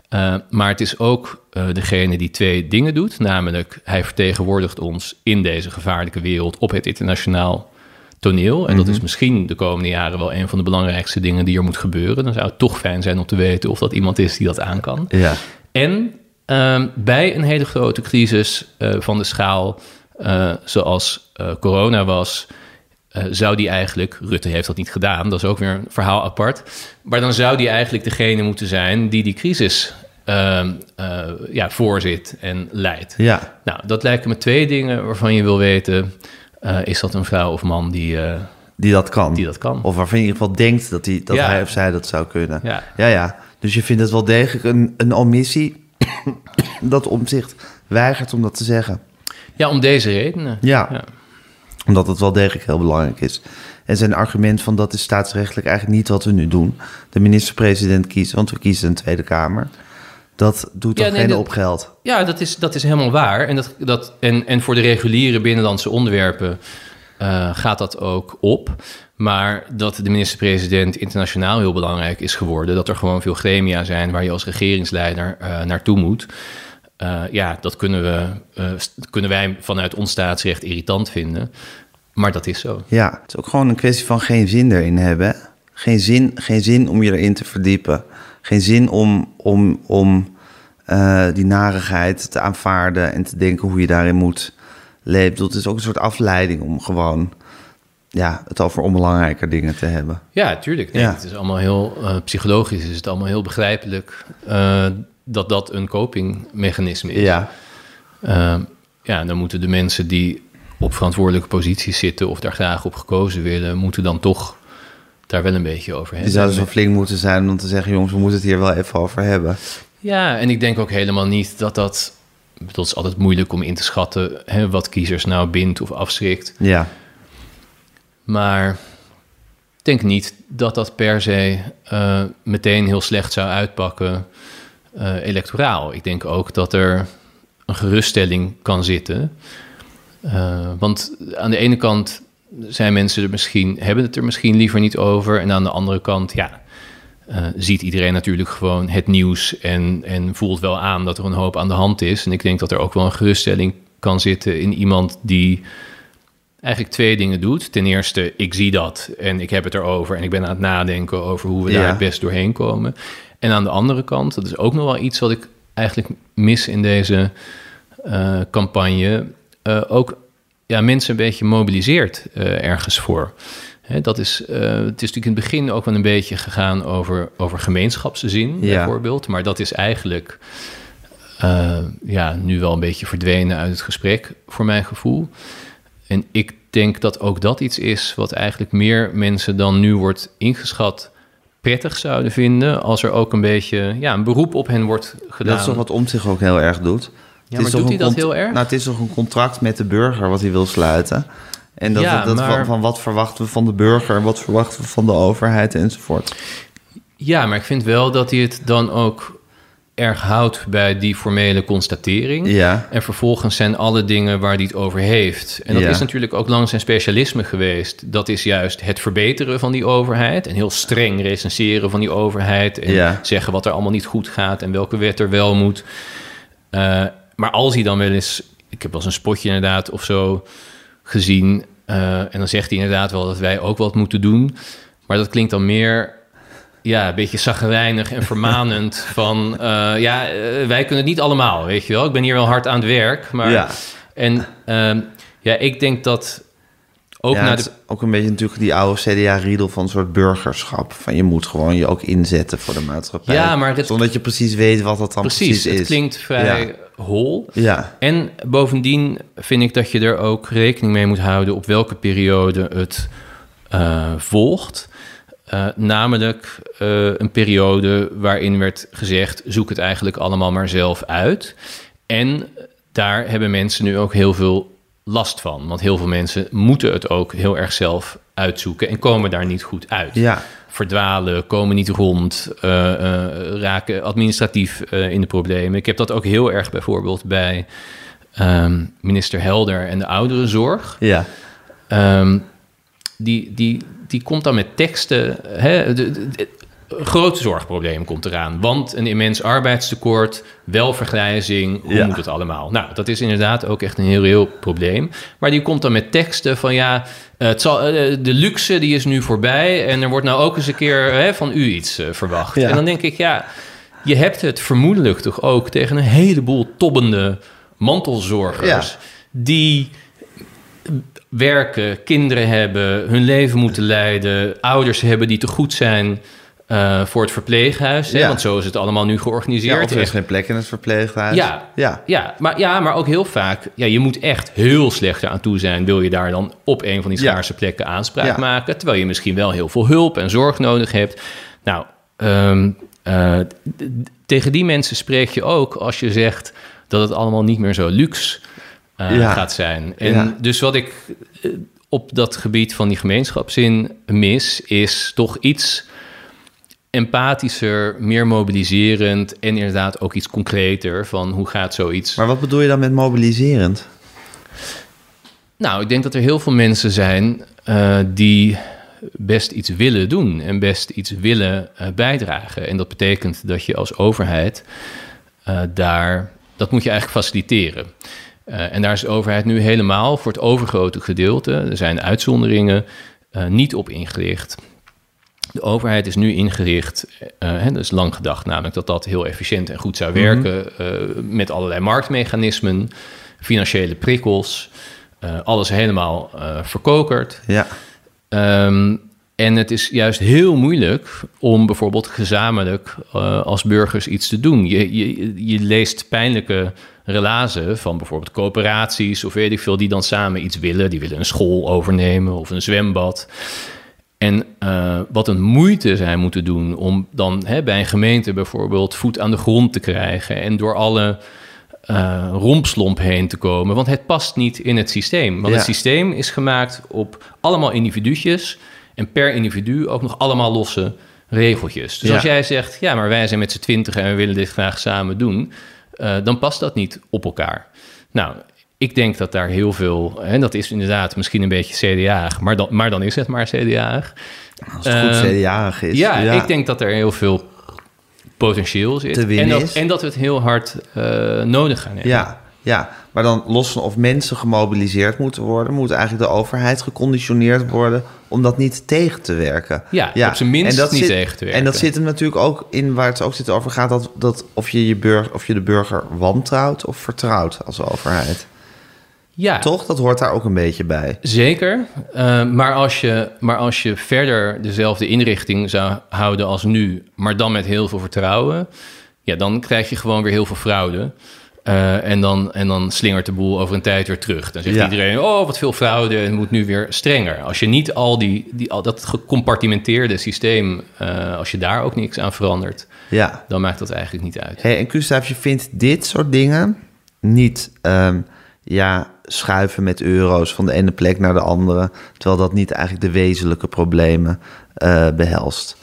Eh, maar het is ook eh, degene die twee dingen doet. Namelijk, hij vertegenwoordigt ons in deze gevaarlijke wereld... op het internationaal toneel. En dat is misschien de komende jaren wel een van de belangrijkste dingen die er moet gebeuren. Dan zou het toch fijn zijn om te weten of dat iemand is die dat aan kan. Ja. En ehm, bij een hele grote crisis eh, van de schaal, zoals corona was, eh, zou die eigenlijk, Rutte heeft dat niet gedaan, dat is ook weer een verhaal apart, maar dan zou die eigenlijk degene moeten zijn die die crisis ehm, eh, ja, voorzit en leidt. Ja. Nou, dat lijken me twee dingen waarvan je wil weten, eh, is dat een vrouw of man die, Die dat kan. die dat kan? Of waarvan je in ieder geval denkt dat, hij, dat Ja. hij of zij dat zou kunnen. Ja. ja, ja. Dus je vindt het wel degelijk een, een omissie dat omzicht weigert om dat te zeggen. Ja, om deze redenen. Ja. Ja. Omdat het wel degelijk heel belangrijk is. En zijn argument van dat is staatsrechtelijk eigenlijk niet wat we nu doen. De minister-president kiezen, want we kiezen een Tweede Kamer. Dat doet toch Ja, nee, geen dat- op geld. Ja, dat is, dat is helemaal waar. En, dat, dat, en, en voor de reguliere binnenlandse onderwerpen eh, gaat dat ook op. Maar dat de minister-president internationaal heel belangrijk is geworden. Dat er gewoon veel gremia zijn waar je als regeringsleider eh, naartoe moet. Eh, ja, dat kunnen, we, eh, kunnen wij vanuit ons staatsrecht irritant vinden. Maar dat is zo. Ja, het is ook gewoon een kwestie van geen zin erin hebben. Geen zin, geen zin om je erin te verdiepen. Geen zin om, om, om eh, die narigheid te aanvaarden en te denken hoe je daarin moet leven. Dat is ook een soort afleiding om gewoon ja, het over onbelangrijke dingen te hebben. Ja, tuurlijk. Nee, Ja. Het is allemaal heel psychologisch, is het allemaal heel begrijpelijk eh, dat dat een copingmechanisme is. Ja, Ehm, ja, dan moeten de mensen die op verantwoordelijke posities zitten of daar graag op gekozen willen, moeten dan toch daar wel een beetje over die hebben. zouden zo flink moeten zijn om te zeggen... jongens, we moeten het hier wel even over hebben. Ja, en ik denk ook helemaal niet dat dat. Het is altijd moeilijk om in te schatten hè, wat kiezers nou bindt of afschrikt. Ja, Maar ik denk niet dat dat per se eh, meteen heel slecht zou uitpakken eh, electoraal. Ik denk ook dat er een geruststelling kan zitten. Eh, want aan de ene kant zijn mensen er misschien, hebben het er misschien liever niet over. En aan de andere kant, ja, eh, ziet iedereen natuurlijk gewoon het nieuws en, en voelt wel aan dat er een hoop aan de hand is. En ik denk dat er ook wel een geruststelling kan zitten in iemand die eigenlijk twee dingen doet. Ten eerste, ik zie dat en ik heb het erover en ik ben aan het nadenken over hoe we daar het best doorheen komen. En aan de andere kant, dat is ook nog wel iets wat ik eigenlijk mis in deze eh, campagne, eh, ook ja, mensen een beetje mobiliseert eh, ergens voor. Hè, dat is, het is natuurlijk in het begin ook wel een beetje gegaan over, over gemeenschapszin, Ja. bijvoorbeeld. Maar dat is eigenlijk ja, nu wel een beetje verdwenen uit het gesprek, voor mijn gevoel. En ik denk dat ook dat iets is wat eigenlijk meer mensen dan nu wordt ingeschat prettig zouden vinden als er ook een beetje ja, een beroep op hen wordt gedaan. dat is toch wat om zich ook heel erg doet. Ja, Het maar is doet hij dat heel erg? Nou, het is toch een contract met de burger wat hij wil sluiten. En dat, Ja, dat maar- van, van wat verwachten we van de burger, wat verwachten we van de overheid enzovoort. Ja, maar ik vind wel dat hij het dan ook erg houdt bij die formele constatering. Ja. En vervolgens zijn alle dingen waar hij het over heeft. En dat Ja. is natuurlijk ook lang zijn specialisme geweest. Dat is juist het verbeteren van die overheid. En heel streng recenseren van die overheid. En Ja. zeggen wat er allemaal niet goed gaat en welke wet er wel moet. Eh, maar als hij dan wel eens... Ik heb wel eens een spotje inderdaad of zo gezien. eh, en dan zegt hij inderdaad wel dat wij ook wat moeten doen. Maar dat klinkt dan meer ja, een beetje zagrijnig en vermanend van... eh, ja, eh, wij kunnen het niet allemaal, weet je wel. Ik ben hier wel hard aan het werk, maar... Ja. En ehm, ja, ik denk dat ook ja, naar het de... is ook een beetje natuurlijk die oude CDA-riedel van een soort burgerschap. Van je moet gewoon je ook inzetten voor de maatschappij. Ja, maar het- Zonder dat je precies weet wat dat dan precies, Precies, is. het klinkt vrij hol. Ja, En bovendien vind ik dat je er ook rekening mee moet houden... op welke periode het eh, volgt. Eh, namelijk eh, een periode waarin werd gezegd... zoek het eigenlijk allemaal maar zelf uit. En daar hebben mensen nu ook heel veel last van. Want heel veel mensen moeten het ook heel erg zelf uitzoeken... en komen daar niet goed uit ja. verdwalen, komen niet rond, eh, raken administratief in de problemen. Ik heb dat ook heel erg bijvoorbeeld bij ehm, minister Helder en de ouderenzorg. ja. Ehm, die, die, die komt dan met teksten. Hè, de, de- de- een groot zorgprobleem komt eraan. Want een immens arbeidstekort, welvergrijzing, hoe Ja. moet het allemaal? Nou, dat is inderdaad ook echt een heel reëel probleem. Maar die komt dan met teksten van ja, het zal, eh, de luxe die is nu voorbij... en er wordt nou ook eens een keer hè, van u iets eh, verwacht. Ja. En dan denk ik, ja, je hebt het vermoedelijk toch ook... tegen een heleboel tobbende mantelzorgers... Ja. die werken, kinderen hebben, hun leven moeten leiden, ouders hebben die te goed zijn eh, voor het verpleeghuis. Hè? Ja. Want zo is het allemaal nu Ja, georganiseerd. of er is geen plek in het verpleeghuis. Ja. ja. Ja, maar, ja, maar ook heel vaak, ja, je moet echt heel slecht aan toe zijn, wil je daar dan op een van die Ja. schaarse plekken aanspraak Ja. maken, terwijl je misschien wel heel veel hulp en zorg nodig hebt. Nou, ehm, eh, tegen die mensen spreek je ook als je zegt dat het allemaal niet meer zo luxe eh, Ja. gaat zijn. En Ja. dus wat ik eh, op dat gebied van die gemeenschapszin mis, is toch iets empathischer, meer mobiliserend en inderdaad ook iets concreter van hoe gaat zoiets. Maar wat bedoel je dan met mobiliserend? Nou, ik denk dat er heel veel mensen zijn eh, die best iets willen doen en best iets willen bijdragen. En dat betekent dat je als overheid daar, dat moet je eigenlijk faciliteren. Eh, en daar is de overheid nu helemaal voor het overgrote gedeelte, er zijn uitzonderingen, eh, niet op ingericht. De overheid is nu ingericht, uh, dat is lang gedacht namelijk, dat dat heel efficiënt en goed zou werken mm met allerlei marktmechanismen, financiële prikkels, alles helemaal verkokerd. Ja. Um, en het is juist heel moeilijk om bijvoorbeeld gezamenlijk als burgers iets te doen. Je, je, je leest pijnlijke relazen van bijvoorbeeld coöperaties of weet ik veel, die dan samen iets willen. Die willen een school overnemen of een zwembad. En uh, wat een moeite zij moeten doen om dan hè, bij een gemeente bijvoorbeeld voet aan de grond te krijgen en door alle uh, rompslomp heen te komen. Want het past niet in het systeem. Want het systeem is gemaakt op allemaal individuutjes en per individu ook nog allemaal losse regeltjes. Dus als jij zegt, ja, maar wij zijn met z'n twintig en we willen dit graag samen doen, uh, dan past dat niet op elkaar. Nou, ik denk dat daar heel veel, en dat is inderdaad misschien een beetje CDA, maar dan, maar dan is het maar CDA. Als het goed uh, CDA is. Ja, ja, ik denk dat er heel veel potentieel zit. en, dat, en dat we het heel hard uh, nodig gaan hebben. Ja, ja, maar dan los van of mensen gemobiliseerd moeten worden, moet eigenlijk de overheid geconditioneerd worden om dat niet tegen te werken. Ja, ja. op zijn minst en dat niet zit, tegen te werken. En dat zit hem natuurlijk ook in waar het ook zit over gaat, dat, dat of, je je burger, of je de burger wantrouwt of vertrouwt als overheid. Ja. Toch? Dat hoort daar ook een beetje bij. Zeker. Uh, maar, als je, maar als je verder dezelfde inrichting zou houden als nu, maar dan met heel veel vertrouwen, ja, dan krijg je gewoon weer heel veel fraude. Uh, en, dan, en dan slingert de boel over een tijd weer terug. Dan zegt ja. iedereen, oh, wat veel fraude, het moet nu weer strenger. Als je niet al, die, die, al dat gecompartimenteerde systeem, uh, als je daar ook niks aan verandert, ja. dan maakt dat eigenlijk niet uit. Hey, en Gustav, je vindt dit soort dingen niet um, ja, schuiven met euro's van de ene plek naar de andere, terwijl dat niet eigenlijk de wezenlijke problemen uh, behelst?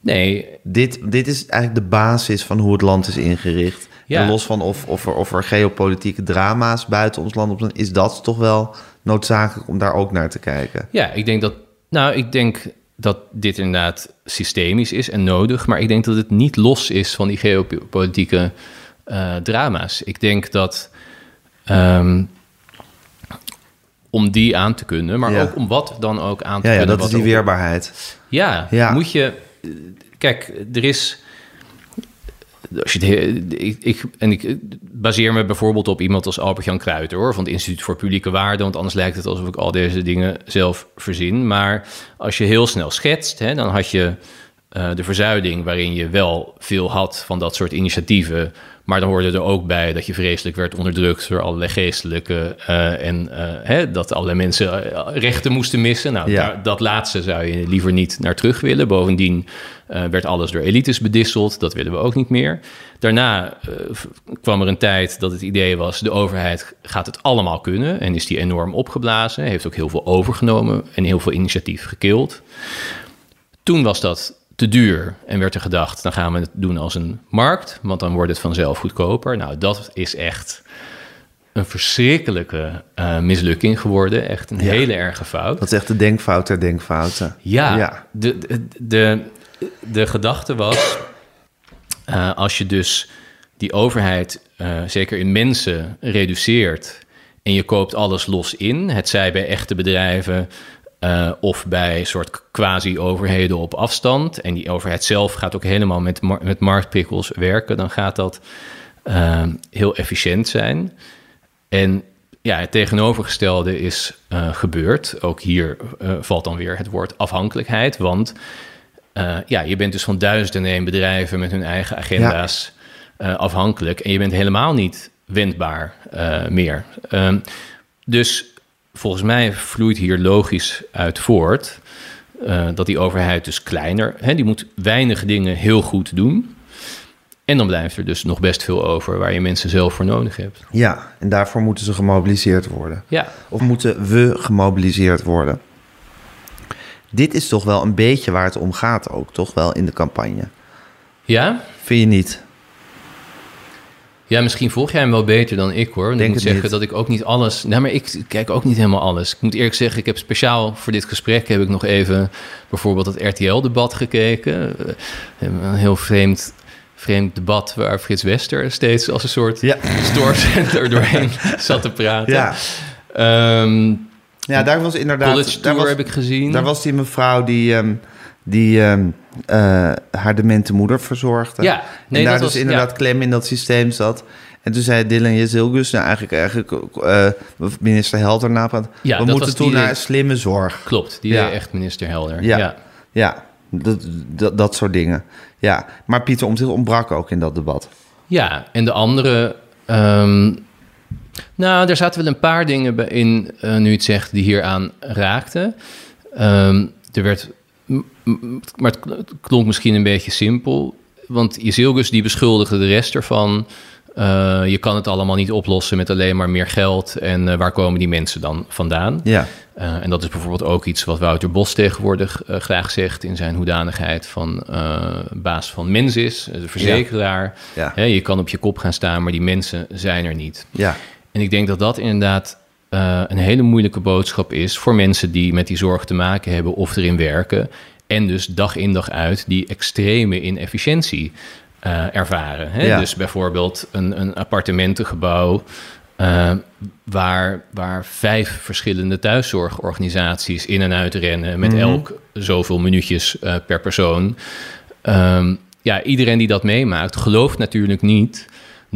Nee. Dit, dit is eigenlijk de basis van hoe het land is ingericht. Ja. En los van of, of, er, of er geopolitieke drama's buiten ons land op zijn, is dat toch wel noodzakelijk om daar ook naar te kijken. Ja, ik denk dat. Nou, ik denk dat dit inderdaad systemisch is en nodig, maar ik denk dat het niet los is van die geopolitieke uh, drama's. Ik denk dat um, om die aan te kunnen, maar Ja. ook om wat dan ook aan te Ja, ja kunnen. dat is die weerbaarheid. Ja, Ja. moet je. Kijk, er is. Als je het, ik, ik, en ik baseer me bijvoorbeeld op iemand als Albert-Jan Kruijter, hoor, van het Instituut voor Publieke Waarden, want anders lijkt het alsof ik al deze dingen zelf verzin. Maar als je heel snel schetst, hè, dan had je eh, de verzuiding waarin je wel veel had van dat soort initiatieven. Maar dan hoorde er ook bij dat je vreselijk werd onderdrukt door allerlei geestelijke eh, en eh, hè, dat allerlei mensen rechten moesten missen. Nou, Ja. daar- dat laatste zou je liever niet naar terug willen. Bovendien eh, werd alles door elites bedisseld. Dat willen we ook niet meer. Daarna eh, kwam er een tijd dat het idee was... de overheid gaat het allemaal kunnen. En is die enorm opgeblazen. Heeft ook heel veel overgenomen en heel veel initiatief gekild. Toen was dat te duur en werd er gedacht... dan gaan we het doen als een markt, want dan wordt het vanzelf goedkoper. Nou, dat is echt een verschrikkelijke eh, mislukking geworden. Echt een Ja. hele erge fout. Dat is echt de denkfout der denkfouten. Ja, Ja. De, de, de, de gedachte was, eh, als je dus die overheid, eh, zeker in mensen, reduceert en je koopt alles los in, het zij bij echte bedrijven eh, of bij soort quasi-overheden op afstand, en die overheid zelf gaat ook helemaal met, met marktprikkels werken, dan gaat dat heel efficiënt zijn. En ja, het tegenovergestelde is gebeurd. Ook hier valt dan weer het woord afhankelijkheid. Want eh, ja, je bent dus van duizenden en bedrijven met hun eigen agenda's eh, afhankelijk. En je bent helemaal niet wendbaar eh, meer. Ehm, dus volgens mij vloeit hier logisch uit voort dat die overheid dus kleiner, hè, die moet weinig dingen heel goed doen. En dan blijft er dus nog best veel over waar je mensen zelf voor nodig hebt. Ja, en daarvoor moeten ze gemobiliseerd worden. Ja, Of moeten we gemobiliseerd worden? Dit is toch wel een beetje waar het om gaat ook, toch wel in de campagne. ja? Vind je niet? Ja, misschien volg jij hem wel beter dan ik hoor. Want Denk ik moet zeggen niet. dat ik ook niet alles. Nou, maar ik kijk ook niet helemaal alles. Ik moet eerlijk zeggen, ik heb speciaal voor dit gesprek heb ik nog even bijvoorbeeld het RTL-debat gekeken. Eh, Een heel vreemd, vreemd debat waar Frits Wester steeds als een soort Ja. doorheen zat te praten. Ja, Ehm ja daar was inderdaad... College daar Tour was, heb ik gezien. Daar was die mevrouw die, ehm, die ehm, eh, haar demente moeder verzorgde. Ja, nee, en daar dat dus was- inderdaad ja. klem in dat systeem zat. En toen zei Dylan Jezilgus, nou eigenlijk, eigenlijk eh, minister Helder napraat. Ja, we moeten toen die- naar slimme zorg. Klopt, die Ja. echt minister Helder. Ja. ja. Dat, dat soort dingen. Ja, maar Pieter Omtzigt ontbrak ook in dat debat. Ja, en de andere... ehm, nou, er zaten wel een paar dingen in, eh, nu je het zegt, die hieraan raakten. Ehm, er werd... Maar het kl- het klonk misschien een beetje simpel. Want Jezilgus die beschuldigde de rest ervan... eh, je kan het allemaal niet oplossen met alleen maar meer geld. En eh, waar komen die mensen dan vandaan? Ja, en dat is bijvoorbeeld ook iets wat Wouter Bos tegenwoordig graag zegt in zijn hoedanigheid van baas van Mensis, de verzekeraar. Ja. Hè, je kan op je kop gaan staan, maar die mensen zijn er niet. ja, En ik denk dat dat inderdaad eh, een hele moeilijke boodschap is voor mensen die met die zorg te maken hebben of erin werken. En dus dag in dag uit die extreme inefficiëntie eh, ervaren. Hè? Ja. Dus bijvoorbeeld een, een appartementengebouw. eh, waar, waar vijf verschillende thuiszorgorganisaties in en uit rennen met elk zoveel minuutjes per persoon. Ehm, ja, iedereen die dat meemaakt, gelooft natuurlijk niet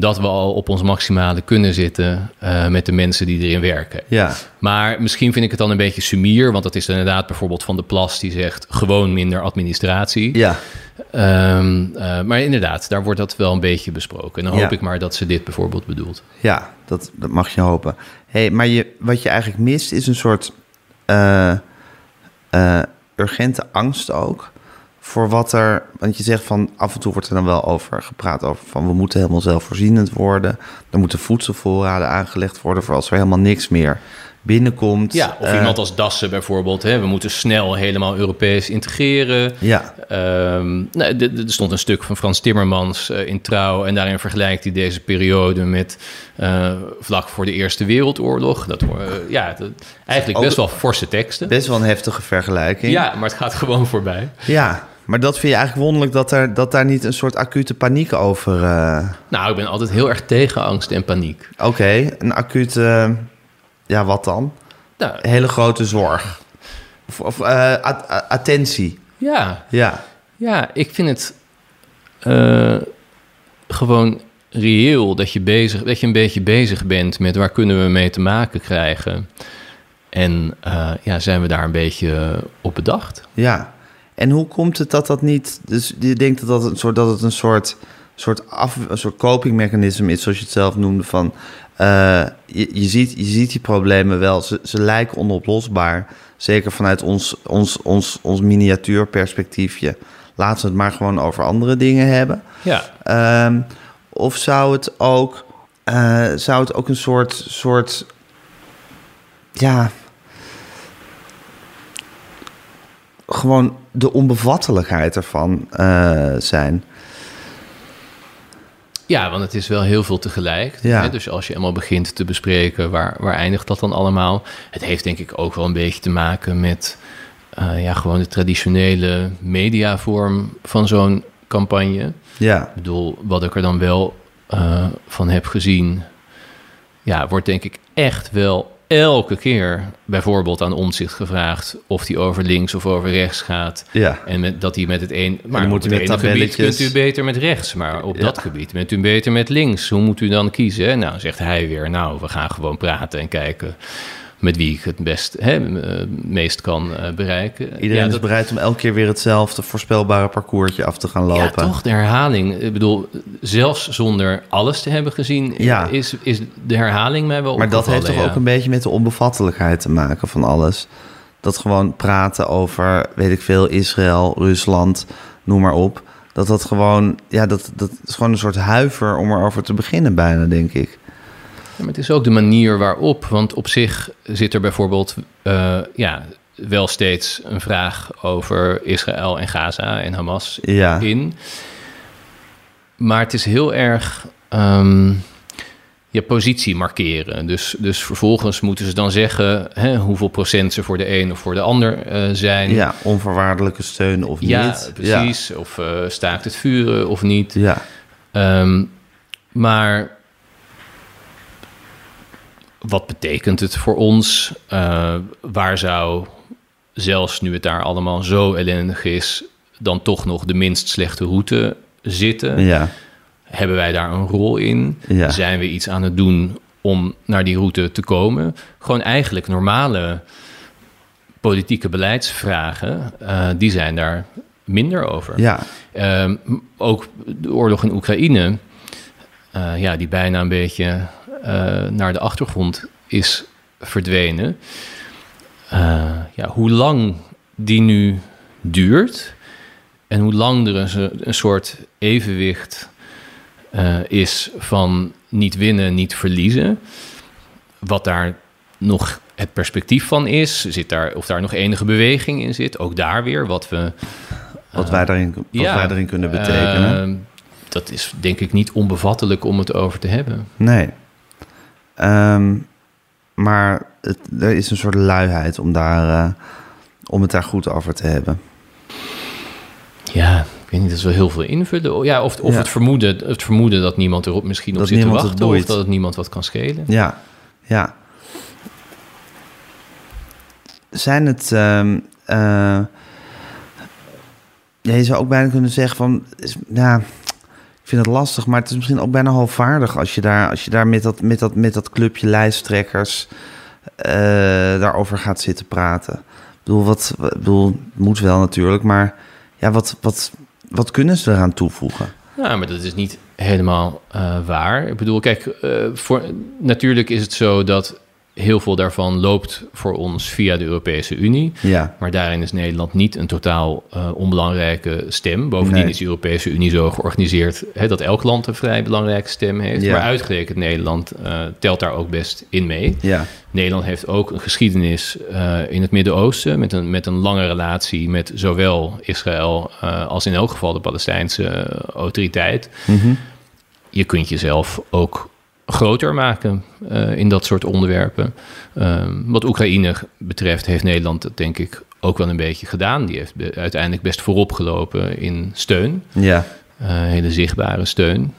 dat we al op ons maximale kunnen zitten eh, met de mensen die erin werken. ja, Maar misschien vind ik het dan een beetje sumier, want dat is inderdaad bijvoorbeeld Van de Plas die zegt gewoon minder administratie. ja. Ehm, eh, maar inderdaad, daar wordt dat wel een beetje besproken. En dan hoop Ja. ik maar dat ze dit bijvoorbeeld bedoelt. Ja, dat, dat mag je hopen. Hey, maar je, wat je eigenlijk mist is een soort eh, urgente angst ook. Voor wat er. Want je zegt van af en toe wordt er dan wel over gepraat over van we moeten helemaal zelfvoorzienend worden. Er moeten voedselvoorraden aangelegd worden voor als er helemaal niks meer binnenkomt. Ja, of Eh, iemand als Dassen bijvoorbeeld. Hè, we moeten snel helemaal Europees integreren. Ja, Ehm, nou, er stond een stuk van Frans Timmermans eh, in Trouw... en daarin vergelijkt hij deze periode met eh, vlak voor de Eerste Wereldoorlog. Dat, ja, dat, eigenlijk best wel forse teksten. best wel een heftige vergelijking. Ja, maar het gaat gewoon voorbij. Ja, maar dat vind je eigenlijk wonderlijk dat, er, dat daar niet een soort acute paniek over. eh, Nou, ik ben altijd heel erg tegen angst en paniek. Oké, een acute. ja, wat dan? Nou, hele grote zorg. Of, of eh, attentie. ja, Ja, ja, ik vind het eh, gewoon reëel dat je, bezig, dat je een beetje bezig bent met waar kunnen we mee te maken krijgen. En eh, ja, zijn we daar een beetje eh, op bedacht? ja. En hoe komt het dat dat niet... Dus je denkt dat, dat, een soort, dat het een soort, soort, af, een soort copingmechanisme is, zoals je het zelf noemde, van... eh, je, je, ziet, je ziet die problemen wel, ze, ze lijken onoplosbaar. Zeker vanuit ons, ons, ons, ons miniatuurperspectiefje. Laten we het maar gewoon over andere dingen hebben. Ja, Ehm, of zou het ook, eh, zou het ook een soort, soort, ja, gewoon de onbevattelijkheid ervan eh, zijn? Ja, want het is wel heel veel tegelijk. Ja. Hè? Dus als je eenmaal begint te bespreken, waar, waar eindigt dat dan allemaal? Het heeft denk ik ook wel een beetje te maken met eh, ja, gewoon de traditionele mediavorm van zo'n campagne. Ja, Ik bedoel, wat ik er dan wel eh, van heb gezien, ja, wordt denk ik echt wel elke keer bijvoorbeeld aan omzicht gevraagd of die over links of over rechts gaat. ja, En met, dat hij met het een. Maar dan op moet het hij ene gebied kunt u beter met rechts. Maar op Ja. dat gebied bent u beter met links. Hoe moet u dan kiezen? Nou, zegt hij weer. Nou, we gaan gewoon praten en kijken met wie ik het best, hè, eh, meest kan eh, bereiken. iedereen ja, is bereid om elke keer weer hetzelfde voorspelbare parcoursje af te gaan lopen. ja, toch de herhaling. Ik bedoel, zelfs zonder alles te hebben gezien, Ja. is, is de herhaling mij wel Maar dat heeft toch ook een beetje met de onbevattelijkheid te maken van alles. Dat gewoon praten over, weet ik veel, Israël, Rusland, noem maar op. Dat dat gewoon, ja, dat, dat is gewoon een soort huiver om erover te beginnen bijna, denk ik. Ja, maar het is ook de manier waarop. Want op zich zit er bijvoorbeeld eh, ja, wel steeds een vraag over Israël en Gaza en Hamas Ja, in. Maar het is heel erg ehm, je positie markeren. Dus, dus vervolgens moeten ze dan zeggen hè, hoeveel procent ze voor de een of voor de ander eh, zijn. ja onvoorwaardelijke steun of Ja, niet. precies. Of eh, staakt het vuren of niet. Ja, Ehm, maar wat betekent het voor ons? Eh, waar zou zelfs nu het daar allemaal zo ellendig is, dan toch nog de minst slechte route zitten. Ja, Hebben wij daar een rol in? Ja. Zijn we iets aan het doen om naar die route te komen? Gewoon eigenlijk normale politieke beleidsvragen, eh, die zijn daar minder over. ja, Ehm, ook de oorlog in Oekraïne, eh, ja, die bijna een beetje naar de achtergrond is verdwenen. Eh, ja, hoe lang die nu duurt en hoe lang er een, een soort evenwicht eh, is van niet winnen, niet verliezen. Wat daar nog het perspectief van is, zit daar, of daar nog enige beweging in zit. Ook daar weer, wat we wat, wij, daarin, wat ja, wij daarin kunnen betekenen. Dat is denk ik niet onbevattelijk om het over te hebben. Nee. Ehm, maar het, er is een soort luiheid om, daar, eh, om het daar goed over te hebben. Ja, ik weet niet, dat is wel heel veel invullen. O, Ja, of of Ja. Het, vermoeden, het vermoeden dat niemand erop misschien op Dat zit te wachten... of dat het niemand wat kan schelen. Ja, ja. Zijn het... ehm, eh, ja, je zou ook bijna kunnen zeggen van... Is, ja, vind het lastig, maar het is misschien ook bijna halfvaardig... als je daar, als je daar met, dat, met, dat, met dat clubje lijsttrekkers... eh, daarover gaat zitten praten. Ik bedoel, wat, bedoel, moet wel natuurlijk, maar... Ja, wat, wat, wat kunnen ze eraan toevoegen? Ja, maar dat is niet helemaal eh, waar. Ik bedoel, kijk, eh, voor, natuurlijk is het zo dat heel veel daarvan loopt voor ons via de Europese Unie. Ja, Maar daarin is Nederland niet een totaal eh, onbelangrijke stem. Bovendien Nee. is de Europese Unie zo georganiseerd hè, dat elk land een vrij belangrijke stem heeft. Ja. Maar uitgerekend Nederland eh, telt daar ook best in mee. ja, Nederland heeft ook een geschiedenis eh, in het Midden-Oosten met een, met een lange relatie met zowel Israël als in elk geval de Palestijnse autoriteit. mhm, Je kunt jezelf ook groter maken eh, in dat soort onderwerpen. Ehm, wat Oekraïne betreft heeft Nederland dat denk ik ook wel een beetje gedaan. Die heeft be- uiteindelijk best voorop gelopen in steun, ja, eh, hele zichtbare steun.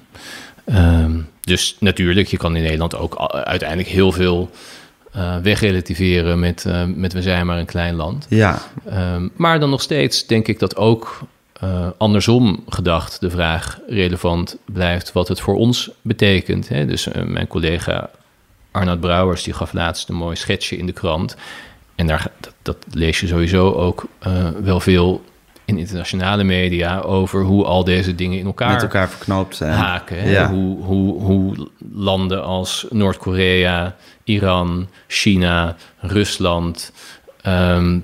Ehm, dus natuurlijk, je kan in Nederland ook uiteindelijk heel veel eh, wegrelativeren met, met we zijn maar een klein land. ja, Ehm, maar dan nog steeds denk ik dat ook eh, andersom gedacht de vraag relevant blijft wat het voor ons betekent. Hè? Dus eh, mijn collega Arnoud Brouwers die gaf laatst een mooi schetsje in de krant. En daar, dat, dat lees je sowieso ook eh, wel veel in internationale media over hoe al deze dingen in elkaar, met elkaar verknoopt zijn. haken. Hè? Ja. Hoe, hoe, hoe landen als Noord-Korea, Iran, China, Rusland ehm,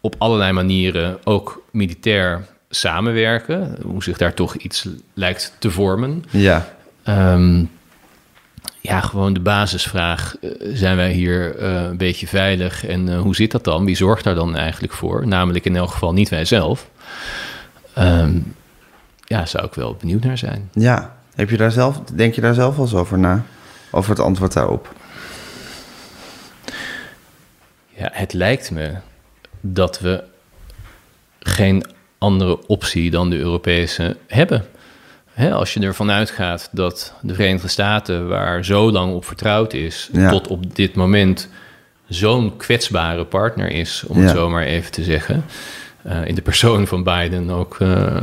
op allerlei manieren ook militair samenwerken. Hoe zich daar toch iets lijkt te vormen. Ja, Ehm, ja, gewoon de basisvraag. eh, zijn wij hier eh, een beetje veilig? En eh, hoe zit dat dan? Wie zorgt daar dan eigenlijk voor? Namelijk in elk geval niet wij zelf. Ehm, ja, zou ik wel benieuwd naar zijn. Ja, heb je daar zelf, denk je daar zelf wel eens over na? Over het antwoord daarop? Ja, het lijkt me dat we geen andere optie dan de Europese hebben. Als je ervan uitgaat dat de Verenigde Staten, waar zo lang op vertrouwd is, Ja. tot op dit moment zo'n kwetsbare partner is, om het zo maar even te zeggen. Eh, in de persoon van Biden ook, eh,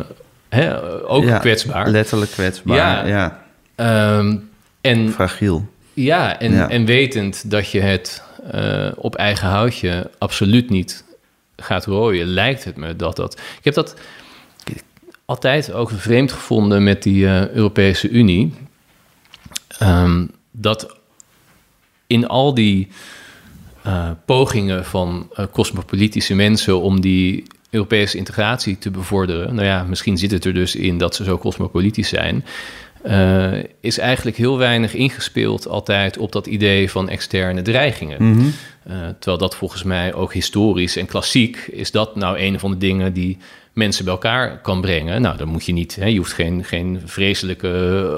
ook Ja, kwetsbaar. Letterlijk kwetsbaar, Ja. ja. Ehm, en Fragiel. ja, en, en wetend dat je het eh, op eigen houtje absoluut niet gaat rooien, lijkt het me dat dat. Ik heb dat altijd ook vreemd gevonden met die eh, Europese Unie. Ehm, dat in al die eh, pogingen van eh, cosmopolitische mensen om die Europese integratie te bevorderen. Nou ja, misschien zit het er dus in dat ze zo cosmopolitisch zijn. Eh, is eigenlijk heel weinig ingespeeld altijd op dat idee van externe dreigingen. Mhm. Eh, terwijl dat volgens mij ook historisch en klassiek is dat nou een van de dingen die mensen bij elkaar kan brengen. Nou, dan moet je niet, hè, je hoeft geen, geen vreselijke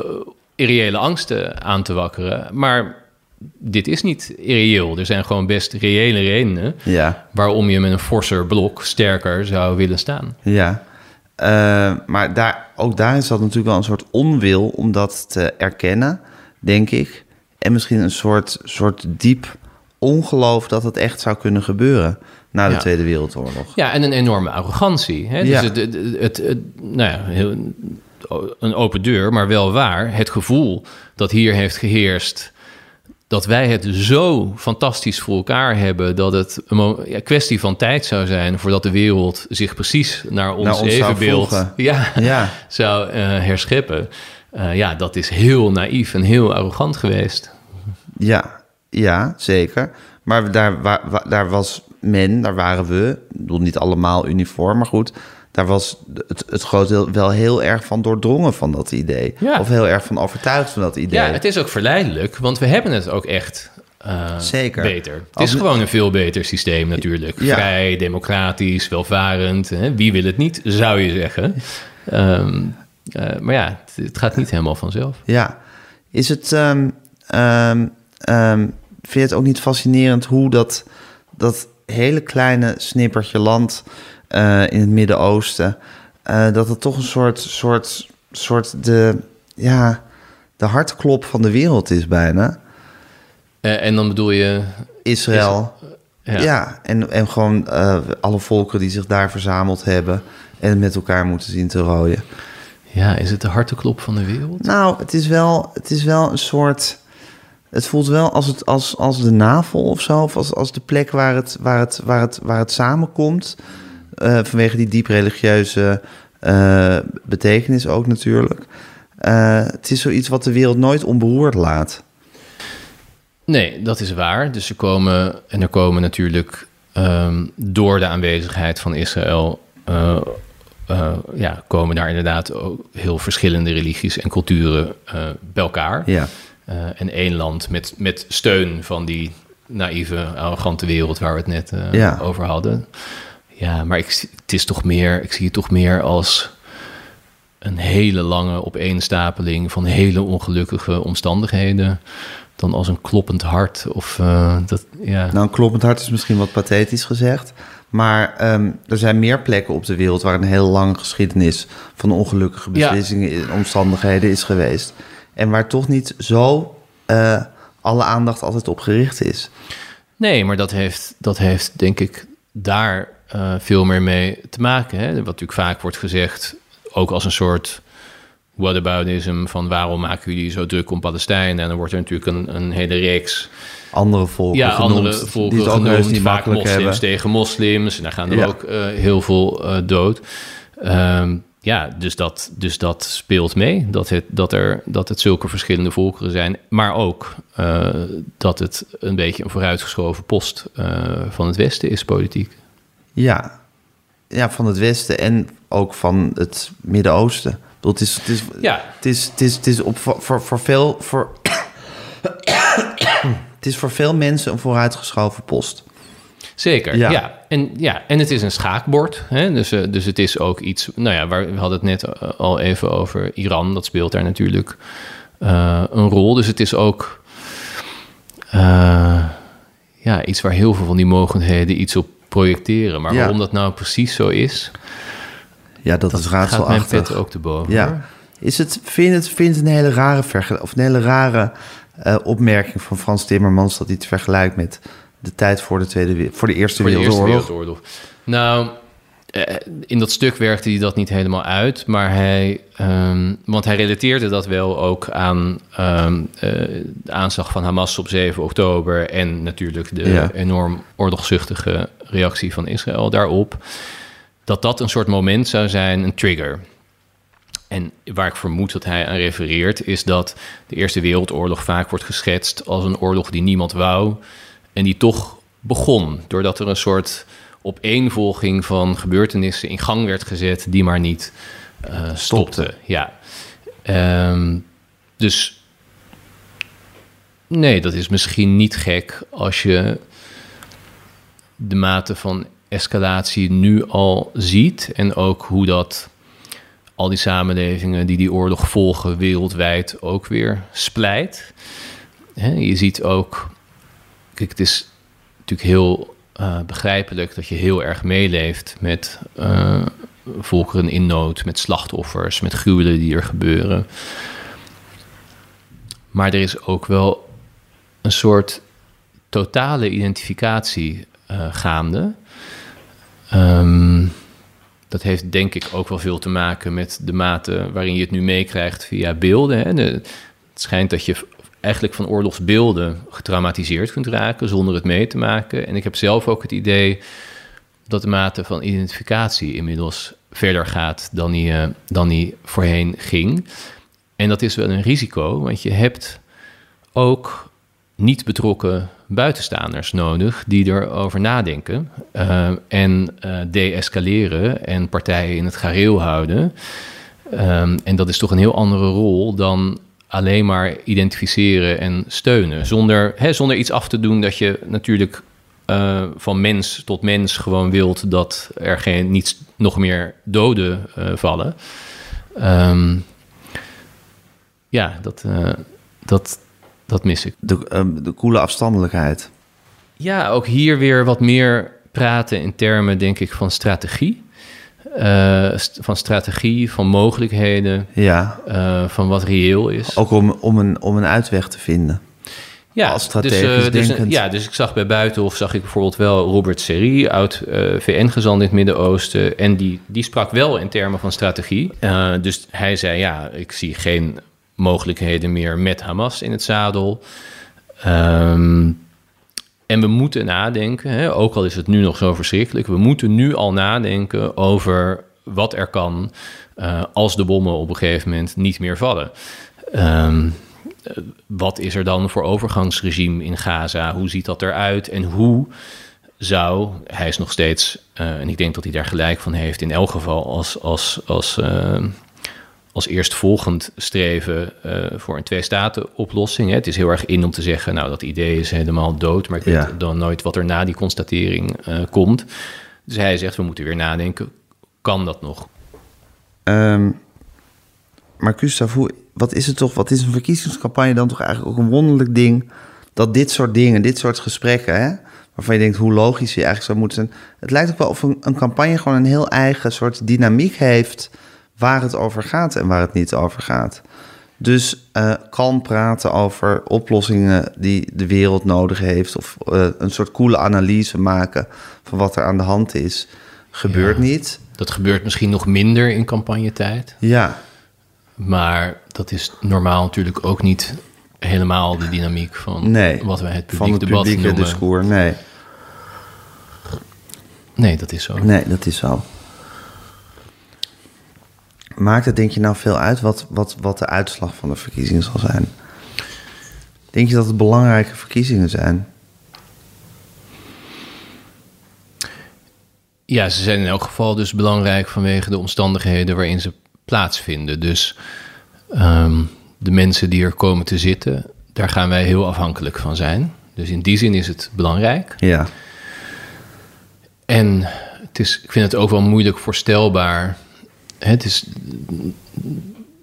uh, irreële angsten aan te wakkeren. Maar dit is niet irreëel. Er zijn gewoon best reële redenen Ja, waarom je met een forser blok sterker zou willen staan. ja. Eh, maar daar, ook daar is dat natuurlijk wel een soort onwil om dat te erkennen, denk ik. En misschien een soort, soort diep ongeloof dat het echt zou kunnen gebeuren. na de Ja. Tweede Wereldoorlog. Ja, en een enorme arrogantie. Hè? Dus het, het, het- nou ja, heel, een open deur, maar wel waar. Het gevoel dat hier heeft geheerst... dat wij het zo fantastisch voor elkaar hebben... dat het een kwestie van tijd zou zijn... voordat de wereld zich precies naar ons, Naar ons zou evenbeeld voegen. ja, Ja. zou eh, herscheppen. Eh, ja, dat is heel naïef en heel arrogant geweest. Ja, ja, zeker. Maar daar, wa- wa- daar was men, daar waren we, ik bedoel niet allemaal uniform, maar goed, daar was het, het groot deel wel heel erg van doordrongen van dat idee. Ja. Of heel erg van overtuigd van dat idee. Ja, het is ook verleidelijk, want we hebben het ook echt eh, Zeker. beter. Het Als- is gewoon een veel beter systeem natuurlijk. Ja. Vrij, democratisch, welvarend. Hè? Wie wil het niet, zou je zeggen. Ehm, eh, maar ja, het, het gaat niet helemaal vanzelf. Ja. Is het, ehm, ehm, ehm, vind je het ook niet fascinerend hoe dat, dat hele kleine snippertje land eh, in het Midden-Oosten, eh, dat het toch een soort, soort, soort de, ja, de hartklop van de wereld is bijna? Eh, en dan bedoel je... Israël. Ja. Ja, en, en gewoon alle volkeren die zich daar verzameld hebben en met elkaar moeten zien te rooien. ja, is het de harteklop van de wereld? Nou, het is wel, het is wel een soort. Het voelt wel als, het, als, als de navel of zo, of als, als de plek waar het, waar het, waar het, waar het samenkomt. Eh, vanwege die diep religieuze eh, betekenis ook natuurlijk. Eh, het is zoiets wat de wereld nooit onberoerd laat. Nee, dat is waar. Dus er komen, en er komen natuurlijk ehm, door de aanwezigheid van Israël, ja, komen daar inderdaad ook heel verschillende religies en culturen bij elkaar. Ja, en één land met, met steun van die naïeve, arrogante wereld waar we het net Ja. over hadden. Ja, maar ik, zie- het is toch meer, ik zie het toch meer als een hele lange opeenstapeling van hele ongelukkige omstandigheden dan als een kloppend hart of eh, dat ja. nou, een kloppend hart is misschien wat pathetisch gezegd. Maar ehm, er zijn meer plekken op de wereld waar een hele lange geschiedenis van ongelukkige beslissingen en omstandigheden is geweest. En waar toch niet zo eh, alle aandacht altijd op gericht is. Nee, maar dat heeft, dat heeft denk ik daar eh, veel meer mee te maken. Hè? Wat natuurlijk vaak wordt gezegd, ook als een soort whataboutism... van waarom maken jullie zo druk om Palestijn? En dan wordt er natuurlijk een, een hele reeks Andere volken ja, genoemd, andere die volken het ook heus genoemd, niet vaak moslims hebben. tegen moslims. En daar gaan er Ja. ook eh, heel veel eh, dood. Ehm, ja, dus dat, dus dat speelt mee. Dat het, dat, er, dat het zulke verschillende volkeren zijn. Maar ook dat het een beetje een vooruitgeschoven post van het Westen is, politiek. Ja. ja, van het Westen en ook van het Midden-Oosten. Het is, het is, Ja. het is, het is, het is op, voor, voor, veel... Voor, het is voor veel mensen een vooruitgeschoven post. Zeker, Ja. ja. En, ja, en het is een schaakbord. Hè? Dus, eh, dus het is ook iets... Nou ja, waar, we hadden het net eh, al even over Iran. Dat speelt daar natuurlijk eh, een rol. Dus het is ook... ja, iets waar heel veel van die mogendheden iets op projecteren. Maar waarom dat nou precies zo is... Ja, dat, Dat is gaat mijn raadselachtig. pet ook te boven. Ja. Is het, vind het, vind je het een hele rare, vergel- of een hele rare eh, opmerking van Frans Timmermans... dat hij het vergelijkt met de tijd voor de, tweede, we- voor de Eerste Voor de Eerste Wereldoorlog? Nou, eh, in dat stuk werkte hij dat niet helemaal uit, maar hij, ehm, want hij relateerde dat wel ook aan ehm, eh, de aanslag van Hamas op 7 oktober en natuurlijk de Ja. enorm oorlogzuchtige reactie van Israël daarop. Dat dat een soort moment zou zijn, een trigger. En waar ik vermoed dat hij aan refereert, is dat de Eerste Wereldoorlog vaak wordt geschetst als een oorlog die niemand wou en die toch begon, doordat er een soort opeenvolging van gebeurtenissen in gang werd gezet die maar niet eh, stopte. Ja. Ehm, dus nee, dat is misschien niet gek als je de mate van escalatie nu al ziet en ook hoe dat al die samenlevingen die die oorlog volgen wereldwijd ook weer splijt. Je ziet ook, kijk, het is natuurlijk heel eh, begrijpelijk dat je heel erg meeleeft met eh, volkeren in nood, met slachtoffers, met gruwelen die er gebeuren. Maar er is ook wel een soort totale identificatie eh, gaande. Ehm, dat heeft denk ik ook wel veel te maken met de mate waarin je het nu meekrijgt via beelden. Hè. Het schijnt dat je eigenlijk van oorlogsbeelden getraumatiseerd kunt raken zonder het mee te maken. En ik heb zelf ook het idee dat de mate van identificatie inmiddels verder gaat dan die, eh, dan die voorheen ging. En dat is wel een risico, want je hebt ook niet betrokken buitenstaanders nodig die erover nadenken uh, en uh, deescaleren en partijen in het gareel houden. Um, en dat is toch een heel andere rol dan alleen maar identificeren en steunen. Zonder, hè, zonder iets af te doen dat je natuurlijk uh, van mens tot mens gewoon wilt dat er geen, niet nog meer doden vallen. Um, ja, dat, dat, dat mis ik. De, uh, de koele afstandelijkheid. Ja, ook hier weer wat meer praten in termen, denk ik, van strategie. Uh, st van strategie, van mogelijkheden, ja. Uh, van wat reëel is. Ook om, om, een, om een uitweg te vinden. Ja, als strategisch dus, denkend. Dus, ja, dus ik zag bij Buitenhof zag ik bijvoorbeeld wel Robert Serrie, oud uh, VN-gezant in het Midden-Oosten. En die, die sprak wel in termen van strategie. dus hij zei, ja, ik zie geen mogelijkheden meer met Hamas in het zadel. Um, en we moeten nadenken, hè, ook al is het nu nog zo verschrikkelijk, we moeten nu al nadenken over wat er kan uh, als de bommen op een gegeven moment niet meer vallen. Um, wat is er dan voor overgangsregime in Gaza? Hoe ziet dat eruit? En hoe zou, hij is nog steeds, uh, en ik denk dat hij daar gelijk van heeft, in elk geval als, als, als uh, als eerstvolgend streven uh, voor een twee-staten-oplossing. Het is heel erg in om te zeggen, nou, dat idee is helemaal dood, maar ik weet ja. dan nooit wat er na die constatering uh, komt. Dus hij zegt, we moeten weer nadenken, kan dat nog? Um, maar Gustav, wat is het toch, wat is een verkiezingscampagne dan toch eigenlijk ook een wonderlijk ding, dat dit soort dingen, dit soort gesprekken, hè, waarvan je denkt hoe logisch je eigenlijk zou moeten zijn. Het lijkt ook wel of een, een campagne gewoon een heel eigen soort dynamiek heeft waar het over gaat en waar het niet over gaat. Dus uh, kalm praten over oplossingen die de wereld nodig heeft, of uh, een soort coole analyse maken van wat er aan de hand is, gebeurt ja, niet. Dat gebeurt misschien nog minder in campagnetijd. Ja. Maar dat is normaal natuurlijk ook niet helemaal de dynamiek van nee, wat wij het publiek van het debat publieke noemen. discours. Nee. Nee, dat is zo. Nee, dat is zo. Maakt het denk je nou veel uit wat, wat, wat de uitslag van de verkiezingen zal zijn? Denk je dat het belangrijke verkiezingen zijn? Ja, ze zijn in elk geval dus belangrijk vanwege de omstandigheden waarin ze plaatsvinden. Dus um, de mensen die er komen te zitten, daar gaan wij heel afhankelijk van zijn. Dus in die zin is het belangrijk. Ja. En het is, ik vind het ook wel moeilijk voorstelbaar het is,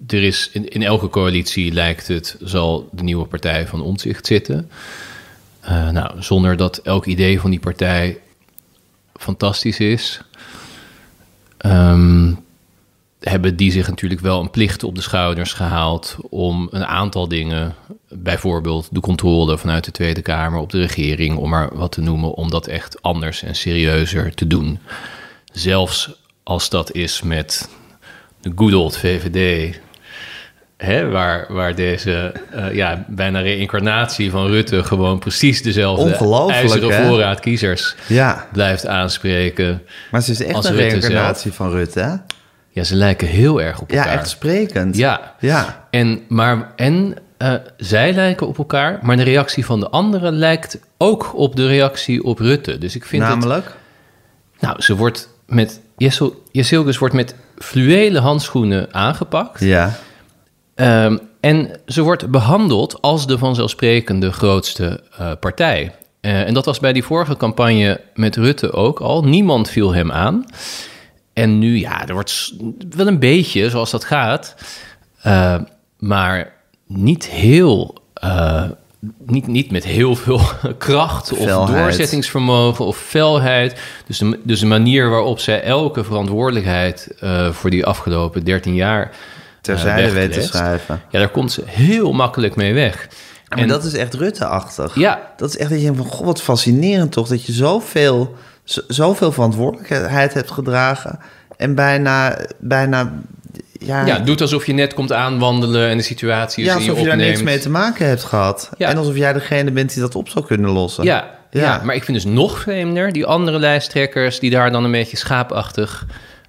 er is in, elke coalitie lijkt het, zal de nieuwe partij van Omtzigt zitten. Uh, nou, zonder dat elk idee van die partij fantastisch is, um, hebben die zich natuurlijk wel een plicht op de schouders gehaald om een aantal dingen, bijvoorbeeld de controle vanuit de Tweede Kamer op de regering, om maar wat te noemen, om dat echt anders en serieuzer te doen. Zelfs als dat is met de good old VVD. Hè, waar, waar deze uh, ja, bijna reïncarnatie van Rutte gewoon precies dezelfde ijzeren hè? voorraad kiezers ja. blijft aanspreken. Maar ze is echt een reïncarnatie van Rutte, hè? Ja, ze lijken heel erg op elkaar. Ja, echt sprekend. Ja. ja. En, maar, en uh, zij lijken op elkaar, maar de reactie van de anderen lijkt ook op de reactie op Rutte. Dus ik vind Namelijk? Het, nou, ze wordt met... Jessilgus wordt met fluwelen handschoenen aangepakt. Ja. Um, en ze wordt behandeld als de vanzelfsprekende grootste uh, partij. Uh, en dat was bij die vorige campagne met Rutte ook al. Niemand viel hem aan. En nu, ja, er wordt wel een beetje zoals dat gaat. Uh, maar niet heel niet, niet met heel veel kracht of felheid. doorzettingsvermogen of felheid. Dus de, dus de manier waarop zij elke verantwoordelijkheid uh, voor die afgelopen 13 jaar terzijde uh, weet te schrijven. Ja, daar komt ze heel makkelijk mee weg. Maar en dat is echt Rutte-achtig. Ja. Dat is echt dat je denkt van, god, wat fascinerend toch, dat je zoveel zoveel verantwoordelijkheid hebt gedragen. En bijna, bijna ja, Ja, doet alsof je net komt aanwandelen en de situatie is ja, je alsof je daar niks mee te maken hebt gehad. Ja. En alsof jij degene bent die dat op zou kunnen lossen. Ja, ja. Ja. maar ik vind dus nog vreemder die andere lijsttrekkers die daar dan een beetje schaapachtig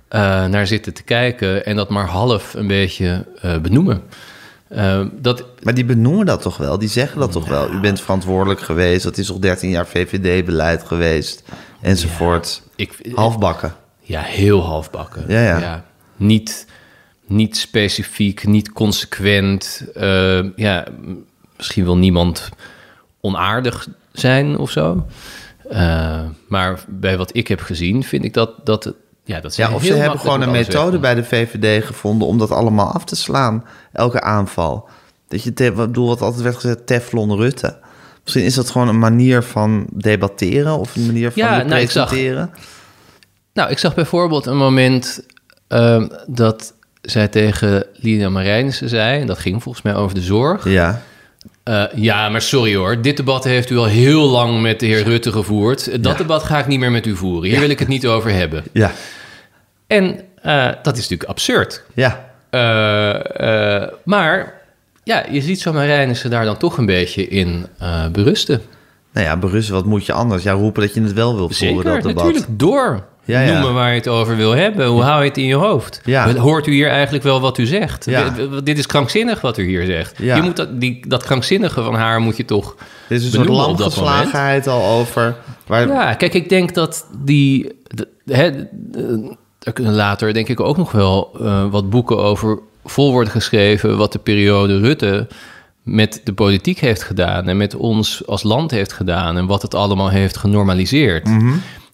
eh, naar zitten te kijken en dat maar half een beetje eh, benoemen. Eh, dat, Maar die benoemen dat toch wel? Die zeggen dat toch wel? U bent verantwoordelijk geweest. Dat is al 13 jaar VVD-beleid geweest. Enzovoort. ik, Halfbakken. Ja, heel halfbakken. Ja, ja. Niet, niet specifiek, niet consequent. Eh, ja, misschien wil niemand onaardig zijn of zo. Eh, maar bij wat ik heb gezien, vind ik dat dat ja, dat ze Ja, of ze hebben gewoon een methode bij de VVD gevonden om dat allemaal af te slaan. Elke aanval. Dat je, te, ik bedoel, wat altijd werd gezegd, Teflon Rutte. Misschien is dat gewoon een manier van debatteren of een manier van Ja, je nou, ik zag- presenteren. Nou, ik zag bijvoorbeeld een moment ehm, dat zij tegen Lina Marijnissen zei, en dat ging volgens mij over de zorg. Ja. Eh, ja, maar sorry hoor. Dit debat heeft u al heel lang met de heer Rutte gevoerd. Dat debat ga ik niet meer met u voeren. Hier wil ik het niet over hebben. Ja. En eh, dat is natuurlijk absurd. Ja. Eh, maar ja, je ziet zo Marijnissen daar dan toch een beetje in berusten. Nou ja, berusten, wat moet je anders? Ja, roepen dat je het wel wilt voeren, dat debat. natuurlijk. Door. Ja, ja. Noemen waar je het over wil hebben. Hoe hou je het in je hoofd? Ja. Hoort u hier eigenlijk wel wat u zegt? Dit is krankzinnig wat u hier zegt. Je moet dat, die, dat krankzinnige van haar moet je toch Dit is een soort al over. Waar, Ja, kijk, ik denk dat die... de- hè, de- er kunnen later denk ik ook nog wel eh, wat boeken over vol worden geschreven... wat de periode Rutte met de politiek heeft gedaan... en met ons als land heeft gedaan... en wat het allemaal heeft genormaliseerd.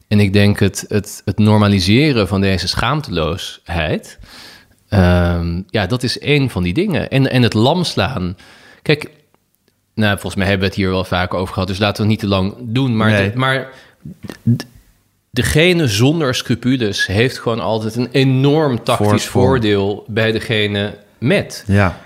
En ik denk het, het, het normaliseren van deze schaamteloosheid... ehm, ja, dat is één van die dingen. En, en het lam slaan. Kijk, nou, volgens mij hebben we het hier wel vaak over gehad, dus laten we het niet te lang doen. Maar, Nee. de- maar degene zonder scrupules heeft gewoon altijd een enorm tactisch voordeel bij degene met. ja.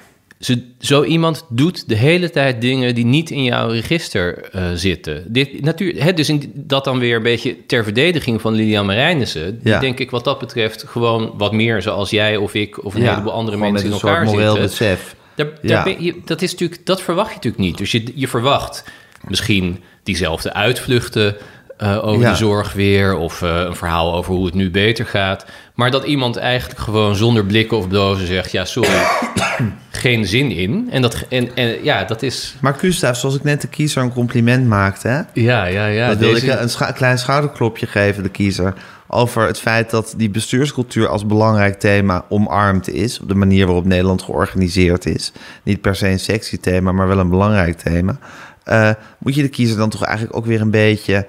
Ze, zo iemand doet de hele tijd dingen die niet in jouw register eh, zitten. Dit, natuur, hè, dus in, dat dan weer een beetje ter verdediging van Lilian Marijnissen. Die Ja. denk ik wat dat betreft gewoon wat meer zoals jij of ik of een ja. heleboel andere mensen in elkaar soort moreel zitten. besef. Daar, je, dat, is natuurlijk, dat verwacht je natuurlijk niet. Dus je, je verwacht misschien diezelfde uitvluchten eh, over Ja. de zorg weer... of eh, een verhaal over hoe het nu beter gaat. Maar dat iemand eigenlijk gewoon zonder blikken of blozen zegt... ja, sorry, geen zin in. En, dat, en, en ja, dat is... Maar Gustav, zoals ik net de kiezer een compliment maakte... Hè? Ja, ja, ja. dat wilde deze- ik een scha- klein schouderklopje geven, de kiezer... over het feit dat die bestuurscultuur als belangrijk thema omarmd is... op de manier waarop Nederland georganiseerd is. Niet per se een sexy thema, maar wel een belangrijk thema. Eh, moet je de kiezer dan toch eigenlijk ook weer een beetje...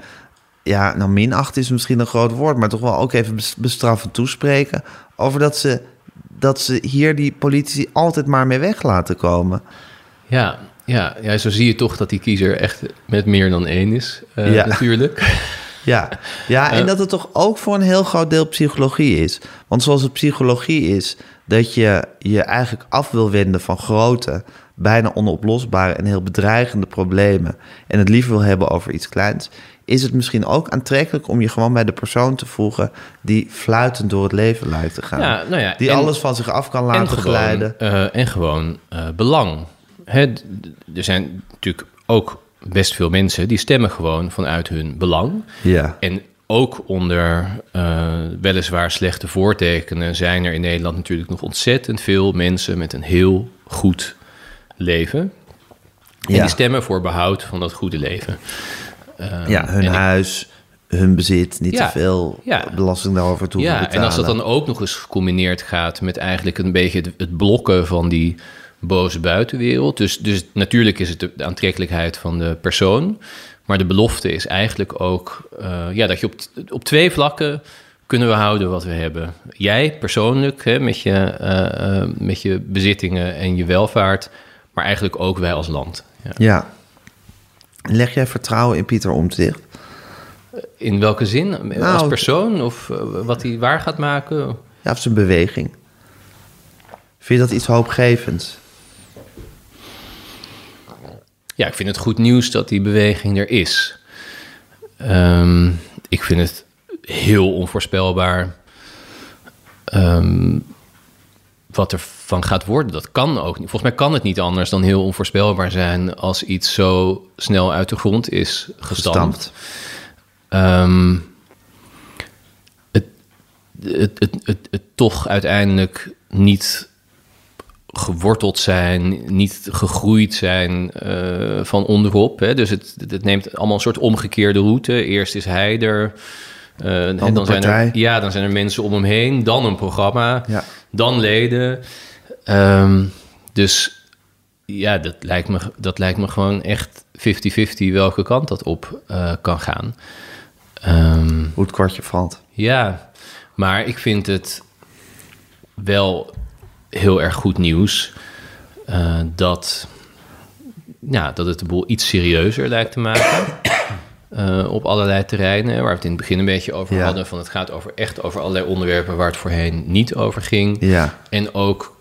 ja, nou minacht is misschien een groot woord... maar toch wel ook even bes- bestraffend toespreken... over dat ze, dat ze hier die politici altijd maar mee weg laten komen. ja, ja, ja, zo zie je toch dat die kiezer echt met meer dan één is. eh, Ja. Natuurlijk. Ja, ja en Eh. dat het toch ook voor een heel groot deel psychologie is. Want zoals het psychologie is dat je je eigenlijk af wil wenden van grote, bijna onoplosbare en heel bedreigende problemen. En het liever wil hebben over iets kleins. Is het misschien ook aantrekkelijk om je gewoon bij de persoon te voegen die fluitend door het leven lijkt te gaan. Ja, nou ja, die en- alles van zich af kan laten gewoon, glijden. eh, en gewoon eh, belang. Hè, er zijn natuurlijk ook best veel mensen die stemmen gewoon vanuit hun belang. Ja. En ook onder eh, weliswaar slechte voortekenen zijn er in Nederland natuurlijk nog ontzettend veel mensen met een heel goed leven. En Ja. die stemmen voor behoud van dat goede leven. Eh, ja, hun ik- huis, hun bezit, niet Ja, te veel ja. belasting daarover toe Ja, betalen. en als dat dan ook nog eens gecombineerd gaat met eigenlijk een beetje het, het blokken van die boze buitenwereld. Dus, dus natuurlijk is het de, de aantrekkelijkheid van de persoon. Maar de belofte is eigenlijk ook eh, ja, dat je op, op twee vlakken kunnen we houden wat we hebben. Jij persoonlijk hè, met, je, eh, eh, met je bezittingen en je welvaart, maar eigenlijk ook wij als land. Ja. Ja. Leg jij vertrouwen in Pieter Omtzigt? In welke zin? als Nou, persoon of eh, wat hij waar gaat maken? Ja, of zijn beweging? Vind je dat iets hoopgevends? Ja, ik vind het goed nieuws dat die beweging er is. Ehm, ik vind het heel onvoorspelbaar ehm, wat er van gaat worden. Dat kan ook niet. Volgens mij kan het niet anders dan heel onvoorspelbaar zijn als iets zo snel uit de grond is gestampt. Ehm, het, het, het, het, het toch uiteindelijk niet geworteld zijn, niet gegroeid zijn eh, van onderop. Hè? Dus het, het neemt allemaal een soort omgekeerde route. Eerst is hij er. en de dan zijn er, ja, dan zijn er mensen om hem heen. Dan een programma. Ja. Dan leden. Ehm, dus ja, dat lijkt, me, dat lijkt me gewoon echt 50-50 welke kant dat op eh, kan gaan. Ehm, Hoe het kwartje valt. ja, maar ik vind het wel heel erg goed nieuws eh, dat, ja, dat het de boel iets serieuzer lijkt te maken. eh, op allerlei terreinen, waar we het in het begin een beetje over Ja. hadden. Van het gaat over echt over allerlei onderwerpen waar het voorheen niet over ging. Ja. En ook,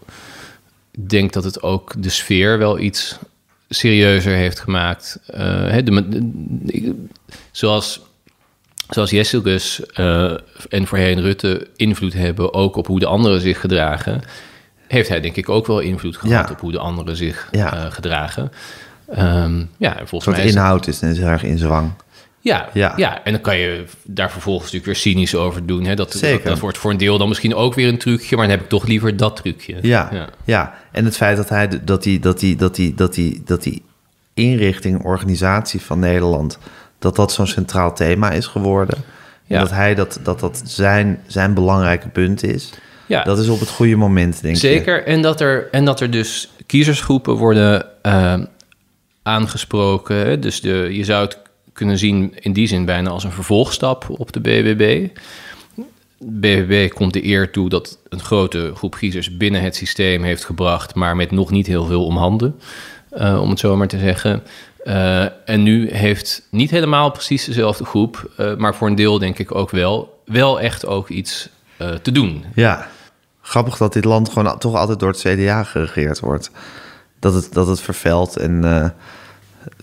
denk dat het ook de sfeer wel iets serieuzer heeft gemaakt. Hè, de, de- zoals, zoals Jesselgus eh, en voorheen Rutte invloed hebben ook op hoe de anderen zich gedragen, heeft hij denk ik ook wel invloed gehad Ja. op hoe de anderen zich Ja. eh, gedragen. Ehm, ja, en volgens mij is inhoud is net heel erg in zwang. Ja, Ja. ja. en dan kan je daar vervolgens natuurlijk weer cynisch over doen. Hè? Dat, Zeker. Dat, dat wordt voor een deel dan misschien ook weer een trucje, maar dan heb ik toch liever dat trucje. Ja, ja. En het feit dat hij dat die, dat die, dat die, dat die, dat die inrichting, organisatie van Nederland, dat dat zo'n centraal thema is geworden. En Ja. dat hij dat, dat, dat zijn, zijn belangrijke punt is. Ja. Dat is op het goede moment, denk ik. Zeker, en dat, er, en dat er dus kiezersgroepen worden eh, aangesproken. Dus de, je zou het kunnen zien in die zin bijna als een vervolgstap op de BBB. BBB komt de eer toe dat een grote groep kiezers binnen het systeem heeft gebracht, maar met nog niet heel veel om handen, eh, om het zo maar te zeggen. Eh, en nu heeft niet helemaal precies dezelfde groep, eh, maar voor een deel denk ik ook wel, wel echt ook iets te doen. Ja, grappig dat dit land gewoon toch altijd door het CDA geregeerd wordt. Dat het, dat het vervuilt en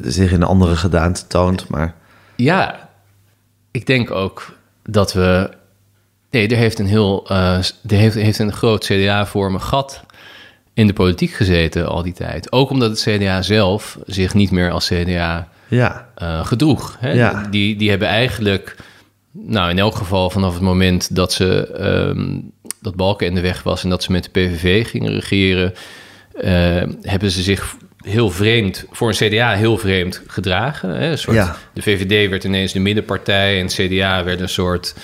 zich in een andere gedaante toont. Maar Ja, ik denk ook dat we. Nee, er heeft een heel. eh, er heeft, heeft een groot CDA-vormig gat in de politiek gezeten al die tijd. Ook omdat het CDA zelf zich niet meer als CDA ja, eh, gedroeg. Hè? Ja. Die, die hebben eigenlijk, nou in elk geval vanaf het moment dat ze ehm, dat Balken in de weg was en dat ze met de PVV gingen regeren, eh, hebben ze zich heel vreemd, voor een CDA heel vreemd gedragen. Hè? Een soort, Ja. De VVD werd ineens de middenpartij en het CDA werd een soort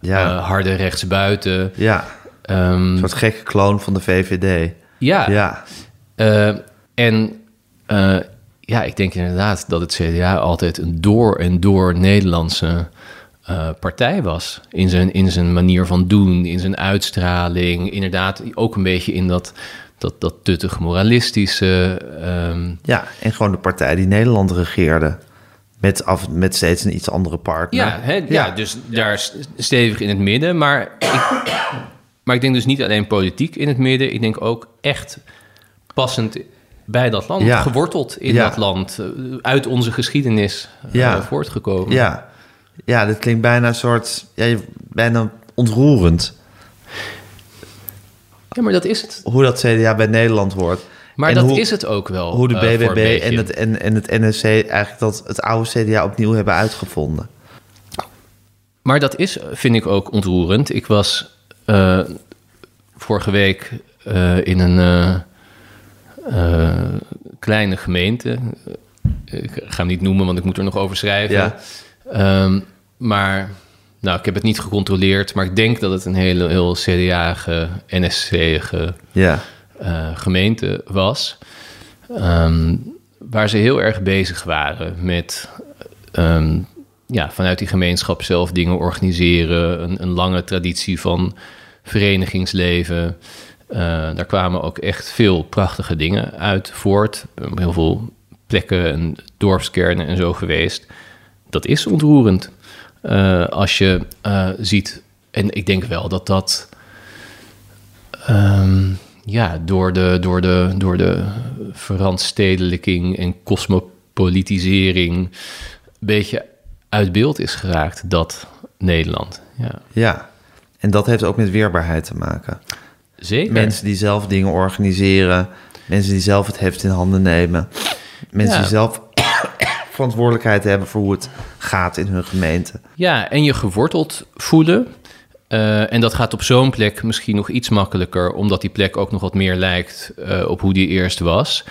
ja, eh, harde rechtsbuiten. ja. Ehm, Een soort gekke kloon van de VVD. ja, Ja, Eh, en eh, ja, ik denk inderdaad dat het CDA altijd een door en door Nederlandse partij was. In zijn, in zijn manier van doen, in zijn uitstraling. Inderdaad, ook een beetje in dat, dat, dat tuttig moralistische. ehm, ja, en gewoon de partij die Nederland regeerde. Met, af, met steeds een iets andere partner. ja, hè, ja. dus daar stevig in het midden. Maar ik, maar ik denk dus niet alleen politiek in het midden. Ik denk ook echt passend bij dat land. Ja. Geworteld in dat land. eh, Uit onze geschiedenis eh, voortgekomen. Ja, ja dit klinkt bijna een soort... Ja, bijna ontroerend. Ja, maar dat is het. Hoe dat CDA bij Nederland wordt. Maar En dat hoe, is het ook wel. Hoe de eh, BBB beetje. en, het, en, en het NSC eigenlijk dat het oude CDA opnieuw hebben uitgevonden. Maar dat is, vind ik ook ontroerend. Ik was eh, vorige week eh, in een eh, eh, kleine gemeente. Ik ga hem niet noemen, want ik moet er nog over schrijven. Ja. Ehm, maar nou, ik heb het niet gecontroleerd, maar ik denk dat het een hele heel CDA-ge, NSC-ge Ja, eh, gemeente was. ehm, waar ze heel erg bezig waren met ehm, ja, vanuit die gemeenschap zelf dingen organiseren. Een, een lange traditie van verenigingsleven. Eh, daar kwamen ook echt veel prachtige dingen uit voort. Heel veel plekken en dorpskernen en zo geweest. Dat is ontroerend. Eh, als je eh, ziet, en ik denk wel dat dat Ehm, ja, door de, door, de, door de verandstedelijking en cosmopolitisering een beetje uit beeld is geraakt dat Nederland. Ja. Ja, en dat heeft ook met weerbaarheid te maken. Zeker. Mensen die zelf dingen organiseren, mensen die zelf het heft in handen nemen, mensen Ja. die zelf verantwoordelijkheid hebben voor hoe het gaat in hun gemeente. Ja, en je geworteld voelen. Eh, en dat gaat op zo'n plek misschien nog iets makkelijker, omdat die plek ook nog wat meer lijkt eh, op hoe die eerst was.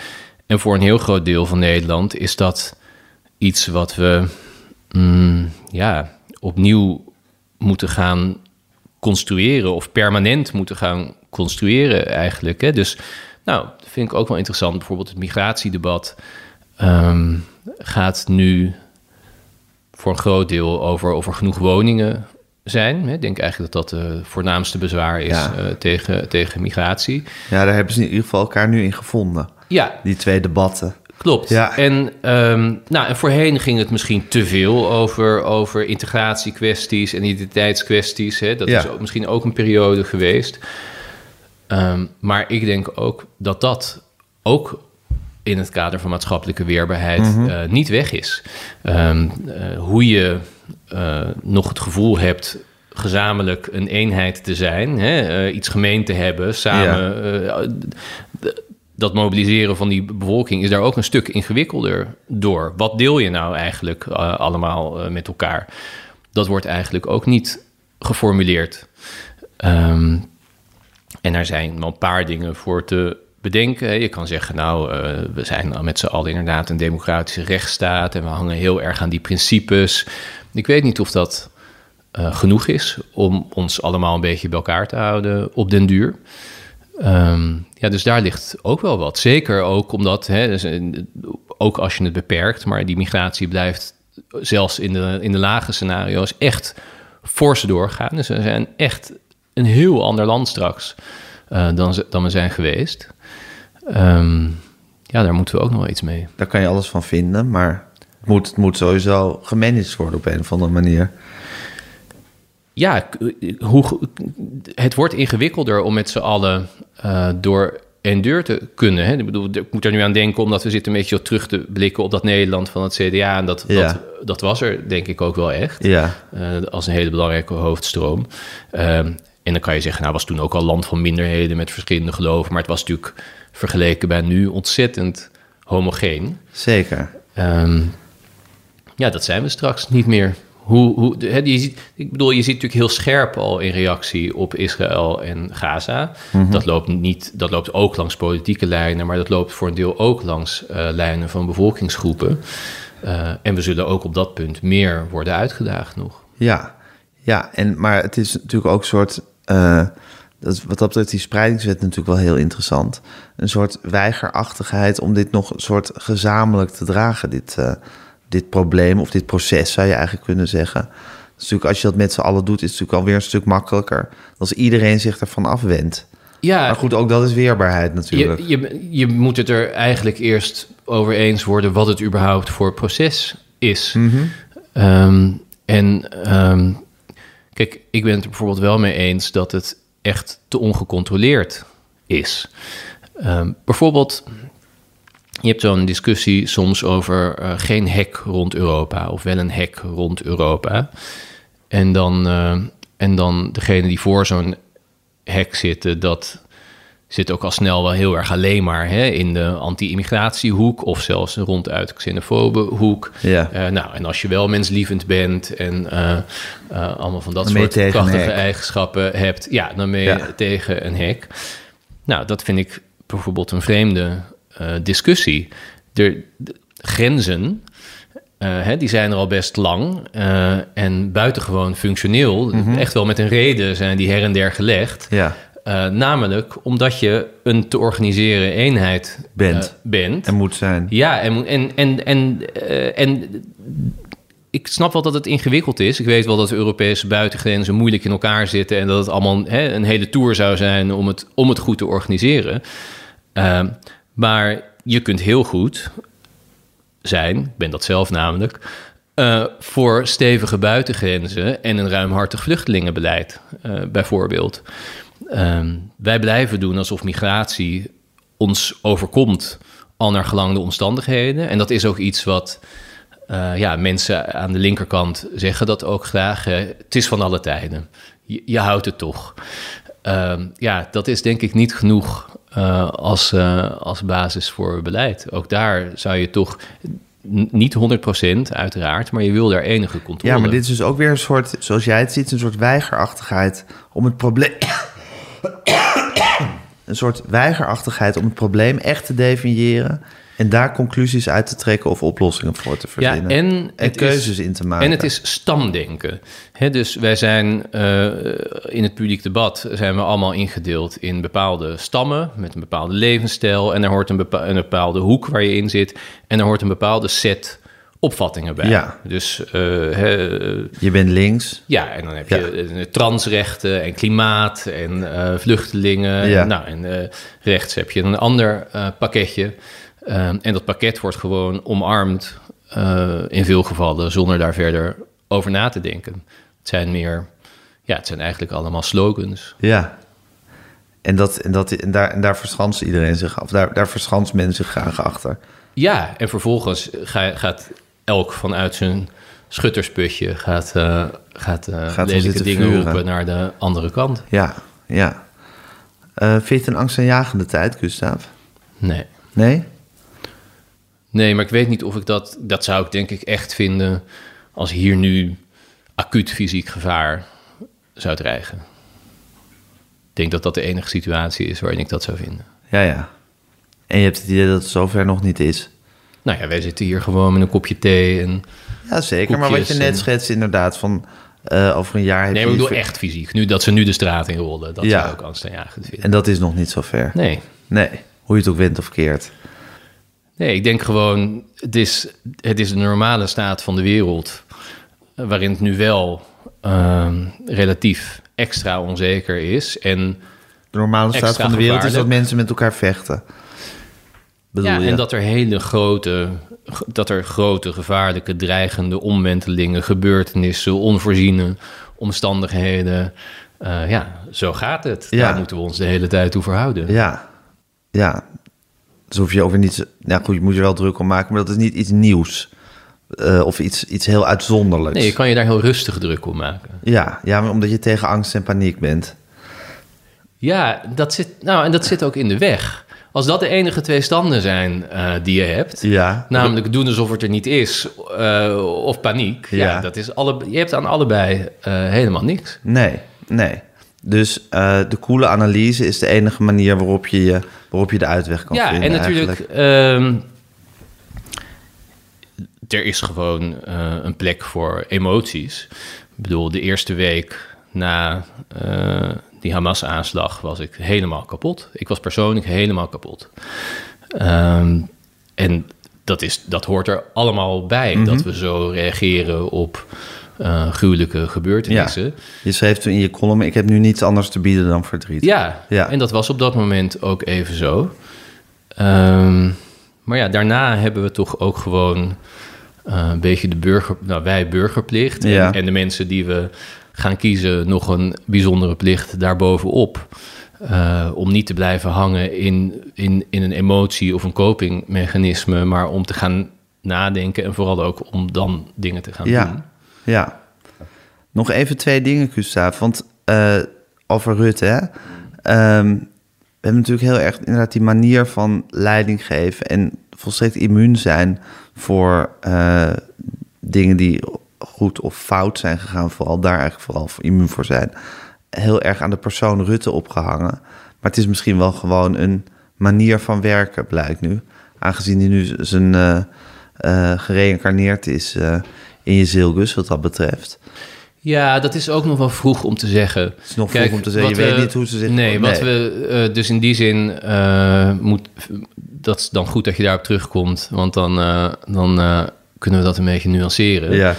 En voor een heel groot deel van Nederland is dat iets wat we mm, ja, opnieuw moeten gaan construeren of permanent moeten gaan construeren eigenlijk. Hè? Dus nou, dat vind ik ook wel interessant. Bijvoorbeeld het migratiedebat ehm, gaat nu voor een groot deel over of er genoeg woningen zijn. Ik denk eigenlijk dat dat het voornaamste bezwaar is Ja. eh, tegen, tegen migratie. Ja, daar hebben ze in ieder geval elkaar nu in gevonden. Ja, Die twee debatten. klopt. Ja. En, ehm, nou, en voorheen ging het misschien te veel over, over integratiekwesties en identiteitskwesties. Hè? Dat Ja. is ook, misschien ook een periode geweest. Ehm, maar ik denk ook dat dat ook in het kader van maatschappelijke weerbaarheid eh, niet weg is. Ehm, eh, hoe je eh, nog het gevoel hebt gezamenlijk een eenheid te zijn, hè, iets gemeen te hebben, samen. dat mobiliseren van die bevolking is daar ook een stuk ingewikkelder door. Wat deel je nou eigenlijk allemaal met elkaar? Dat wordt eigenlijk ook niet geformuleerd. Ehm, en er zijn wel een paar dingen voor te bedenken. Je kan zeggen, nou, eh, we zijn met z'n allen inderdaad een democratische rechtsstaat en we hangen heel erg aan die principes. Ik weet niet of dat eh, genoeg is om ons allemaal een beetje bij elkaar te houden op den duur. Ehm, ja, dus daar ligt ook wel wat. Zeker ook omdat, hè, dus, eh, ook als je het beperkt, maar die migratie blijft zelfs in de, in de lage scenario's echt fors doorgaan. Dus we zijn echt een heel ander land straks dan, dan we zijn geweest. Ehm, ja, daar moeten we ook nog wel iets mee. Daar kan je alles van vinden, maar het moet, het moet sowieso gemanaged worden op een of andere manier. Ja, hoe, het wordt ingewikkelder om met z'n allen eh, door en deur te kunnen. Hè? Ik, bedoel, ik moet er nu aan denken, omdat we zitten een beetje terug te blikken op dat Nederland van het CDA. En dat, Ja. dat, dat was er denk ik ook wel echt. Ja, eh, als een hele belangrijke hoofdstroom. Ehm, en dan kan je zeggen, nou was toen ook al land van minderheden met verschillende geloven. Maar het was natuurlijk vergeleken bij nu ontzettend homogeen. zeker. Ehm, ja, dat zijn we straks niet meer. Hoe, hoe, hè, je ziet, ik bedoel, je ziet natuurlijk heel scherp al in reactie op Israël en Gaza. dat, loopt niet, dat loopt ook langs politieke lijnen, maar dat loopt voor een deel ook langs eh, lijnen van bevolkingsgroepen. Eh, en we zullen ook op dat punt meer worden uitgedaagd nog. Ja, ja en, maar het is natuurlijk ook een soort... eh, dat wat dat betreft die spreidingswet natuurlijk wel heel interessant. Een soort weigerachtigheid om dit nog een soort gezamenlijk te dragen, dit, eh, dit probleem of dit proces zou je eigenlijk kunnen zeggen. Is natuurlijk, als je dat met z'n allen doet, is het natuurlijk alweer een stuk makkelijker. Als iedereen zich ervan afwendt. Ja, Maar goed, ook dat is weerbaarheid natuurlijk. Je, je, je moet het er eigenlijk eerst over eens worden wat het überhaupt voor proces is. Ehm, en ehm, kijk, ik ben het er bijvoorbeeld wel mee eens dat het echt te ongecontroleerd is. Ehm, bijvoorbeeld, je hebt zo'n discussie soms over eh, geen hek rond Europa of wel een hek rond Europa. En dan, eh, en dan degene die voor zo'n hek zitten, dat zit ook al snel wel heel erg alleen maar hè, in de anti-immigratiehoek of zelfs ronduit xenofobe hoek. Ja. Eh, nou, en als je wel menslievend bent en eh, eh, allemaal van dat soort krachtige eigenschappen hebt, ja, dan ben je Ja. tegen een hek. Nou, dat vind ik bijvoorbeeld een vreemde discussie. De, de grenzen, hè, die zijn er al best lang eh, en buitengewoon functioneel. Mhm. Echt wel met een reden zijn die her en der gelegd. Ja, Eh, namelijk omdat je een te organiseren eenheid Bent. eh, bent. en moet zijn. Ja, en, en, en, en, eh, en ik snap wel dat het ingewikkeld is. Ik weet wel dat de Europese buitengrenzen moeilijk in elkaar zitten... en dat het allemaal hè, een hele tour zou zijn om het, om het goed te organiseren. Eh, maar je kunt heel goed zijn, ik ben dat zelf namelijk... voor stevige buitengrenzen en een ruimhartig vluchtelingenbeleid, eh, bijvoorbeeld. Ehm, wij blijven doen alsof migratie ons overkomt al naar gelang de omstandigheden. En dat is ook iets wat Eh, ja, mensen aan de linkerkant zeggen dat ook graag. het is van alle tijden. Je, houdt het toch. Ehm, ja, dat is denk ik niet genoeg eh, als, eh, als basis voor beleid. Ook daar zou je toch niet 100% uiteraard, maar je wil daar enige controle. Ja, maar dit is dus ook weer een soort, zoals jij het ziet, een soort weigerachtigheid om het probleem. Een soort weigerachtigheid om het probleem echt te definiëren. En daar conclusies uit te trekken of oplossingen voor te Ja, verzinnen. en, het keuzes is, in te maken. En het is stamdenken. Hè, dus wij zijn eh, in het publiek debat zijn we allemaal ingedeeld in bepaalde stammen met een bepaalde levensstijl. En er hoort een, bepa- een bepaalde hoek waar je in zit. En er hoort een bepaalde set opvattingen bij. Ja. Dus eh, hè, Je bent links. ja, en dan heb je eh, transrechten en klimaat en eh, vluchtelingen. Ja. Nou, en eh, rechts heb je een ander eh, pakketje. Ehm, en dat pakket wordt gewoon omarmd eh, in veel gevallen zonder daar verder over na te denken. Het zijn meer, ja, het zijn eigenlijk allemaal slogans. Ja. En, dat, en, dat, en, daar, en daar verschanst iedereen zich af. Daar, daar verschanst men zich graag achter. Ja, en vervolgens ga, gaat elk vanuit zijn schuttersputje gaat, eh, gaat, eh, Gaat lelijke dingen vuren. roepen naar de andere kant. Ja, ja. Eh, vind je het een angstaanjagende tijd, Gustav? Nee. Nee? Nee, maar ik weet niet of ik dat... Dat zou ik denk ik echt vinden als hier nu acuut fysiek gevaar zou dreigen. Ik denk dat dat de enige situatie is waarin ik dat zou vinden. Ja, ja. En je hebt het idee dat het zover nog niet is. Nou ja, wij zitten hier gewoon met een kopje thee en... Ja, zeker. Maar wat je net en- schetst, inderdaad, van eh, over een jaar heb Nee, maar ik bedoel echt fysiek. Nu dat ze nu de straat in rollen, dat Ja. zou ik angstaanjagend vinden. En dat is nog niet zo ver. Nee. Nee, hoe je het ook went of keert. Nee, ik denk gewoon, het is, het is de normale staat van de wereld, waarin het nu wel ehm, relatief extra onzeker is. En, De normale staat van de wereld is dat mensen met elkaar vechten. Bedoel ja, je? en dat er hele grote, dat er grote, gevaarlijke, dreigende omwentelingen, gebeurtenissen, onvoorziene omstandigheden. eh, ja, zo gaat het. Ja. Daar moeten we ons de hele tijd toe verhouden. Ja, ja. Dus hoef je over niets... Nou goed, je moet je wel druk om maken, maar dat is niet iets nieuws. Eh, of iets, iets heel uitzonderlijks. Nee, je kan je daar heel rustig druk om maken. Ja, ja, maar omdat je tegen angst en paniek bent. Ja, dat zit, nou, en dat zit ook in de weg. Als dat de enige twee standen zijn eh, die je hebt, Ja. namelijk doen alsof het er niet is eh, of paniek, ja. Ja. dat is alle, je hebt aan allebei eh, helemaal niks. Nee, nee. Dus de coole analyse is de enige manier waarop je, je, waarop je de uitweg kan ja, vinden. en natuurlijk, ehm, er is gewoon een plek voor emoties. Ik bedoel, de eerste week na die Hamas-aanslag was ik helemaal kapot. Ik was persoonlijk helemaal kapot. Ehm, en dat, is, dat hoort er allemaal bij, Mhm. dat we zo reageren op eh, gruwelijke gebeurtenissen. Je schreef toen in je column, ik heb nu niets anders te bieden dan verdriet. Ja, Ja. en dat was op dat moment ook even zo. Ehm, maar ja, daarna hebben we toch ook gewoon eh, een beetje de burger, nou wij burgerplicht. En, Ja. en de mensen die we gaan kiezen nog een bijzondere plicht daarbovenop. Eh, om niet te blijven hangen in, in, in een emotie of een copingmechanisme, maar om te gaan nadenken en vooral ook om dan dingen te gaan doen. Ja, ja. Nog even twee dingen, Gustav. Want eh, over Rutte, hè. Ehm, we hebben natuurlijk heel erg inderdaad die manier van leiding geven... en volstrekt immuun zijn voor eh, dingen die goed of fout zijn gegaan. Vooral daar eigenlijk vooral voor immuun voor zijn. Heel erg aan de persoon Rutte opgehangen. Maar het is misschien wel gewoon een manier van werken, blijkt nu. Aangezien hij nu zijn eh, gereïncarneerd is eh, in je zielgus, wat dat betreft. Ja, dat is ook nog wel vroeg om te zeggen. Het is nog vroeg om te zeggen. Je weet niet hoe ze zich- Nee, wat we dus in die zin moet. Dat is dan goed dat je daarop terugkomt, want dan, dan kunnen we dat een beetje nuanceren. Ja,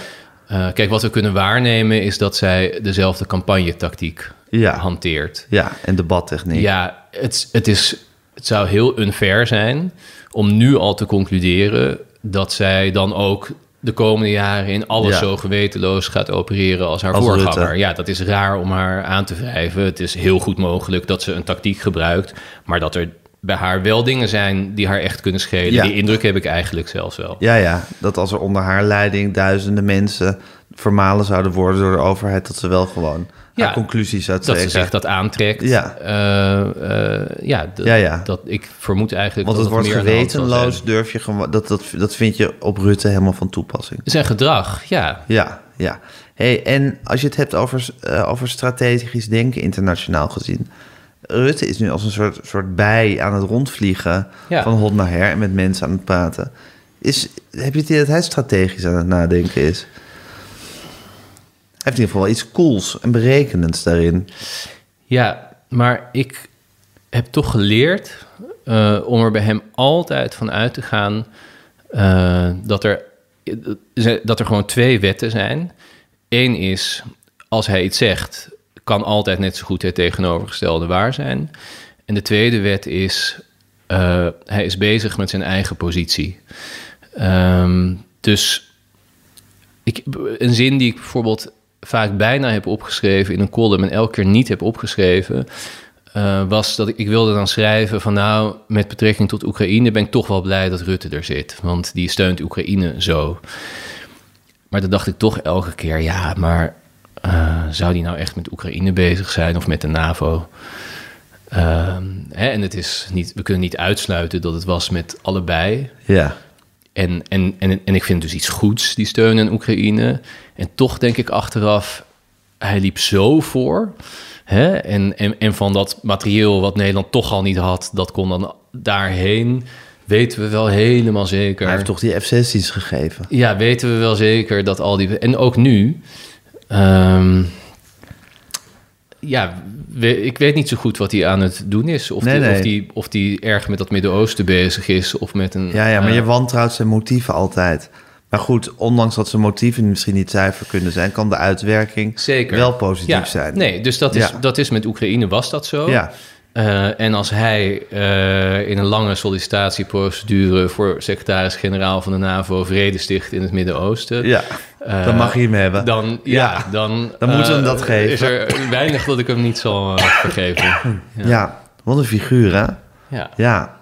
Eh, kijk, wat we kunnen waarnemen is dat zij dezelfde campagnetactiek Ja. hanteert. ja en debattechniek. Ja, het, het, is, het zou heel unfair zijn om nu al te concluderen dat zij dan ook de komende jaren in alles Ja. zo gewetenloos gaat opereren als haar Als voorganger. Rutte. Ja, dat is raar om haar aan te wrijven. Het is heel goed mogelijk dat ze een tactiek gebruikt, maar dat er bij haar wel dingen zijn die haar echt kunnen schelen. Ja. Die indruk heb ik eigenlijk zelfs wel. Ja, ja, dat als er onder haar leiding duizenden mensen vermalen zouden worden door de overheid, dat ze wel gewoon Ja, haar conclusies zou Dat ze zich dat aantrekt. Ja. Eh, eh, ja, Ja, ja. Dat, ik vermoed eigenlijk Want dat het wordt gewetenloos, durf je gewoon, dat, dat, dat vind je op Rutte helemaal van toepassing. Zijn gedrag, ja. Ja, ja. Hey, en als je het hebt over, eh, over strategisch denken internationaal gezien. Rutte is nu als een soort, soort bij aan het rondvliegen Ja. van hot naar her en met mensen aan het praten. Is, heb je het idee dat hij strategisch aan het nadenken is? Hij heeft in ieder geval wel iets cools en berekenends daarin. Ja, maar ik heb toch geleerd eh, om er bij hem altijd van uit te gaan eh, dat, er, dat er gewoon twee wetten zijn. Eén is, als hij iets zegt, kan altijd net zo goed het tegenovergestelde waar zijn. En de tweede wet is, eh, hij is bezig met zijn eigen positie. Ehm, dus ik, een zin die ik bijvoorbeeld vaak bijna heb opgeschreven in een column en elke keer niet heb opgeschreven, eh, was dat ik, ik wilde dan schrijven van nou, met betrekking tot Oekraïne ben ik toch wel blij dat Rutte er zit, want die steunt Oekraïne zo. Maar dan dacht ik toch elke keer, ja, maar eh, zou die nou echt met Oekraïne bezig zijn of met de NAVO? Ehm, hè, en het is niet, we kunnen niet uitsluiten dat het was met allebei. Ja, En, en, en, en ik vind dus iets goeds, die steun aan Oekraïne. En toch denk ik achteraf, hij liep zo voor. Hè? En, en, en van dat materieel wat Nederland toch al niet had, dat kon dan daarheen. Weten we wel helemaal zeker. hij heeft toch die F-16's gegeven. Ja, weten we wel zeker dat al die... En ook nu... ehm, ja, we- ik weet niet zo goed wat hij aan het doen is. Of, Nee, die, nee. Of, die, of die erg met dat Midden-Oosten bezig is. Of met een... Ja, ja, maar eh, je wantrouwt zijn motieven altijd. Maar goed, ondanks dat zijn motieven misschien niet zuiver kunnen zijn, kan de uitwerking Zeker. wel positief ja, zijn. Nee, dus dat is, Ja. dat is met Oekraïne was dat zo. Ja, Eh, en als hij eh, in een lange sollicitatieprocedure voor secretaris-generaal van de NAVO vrede sticht in het Midden-Oosten. ja. eh, dan mag je hem hebben. Dan, ja, Ja. dan, Dan moeten we hem dat geven. Is er weinig dat ik hem niet zal vergeven. ja. wat een figuur, hè? Ja. Ja.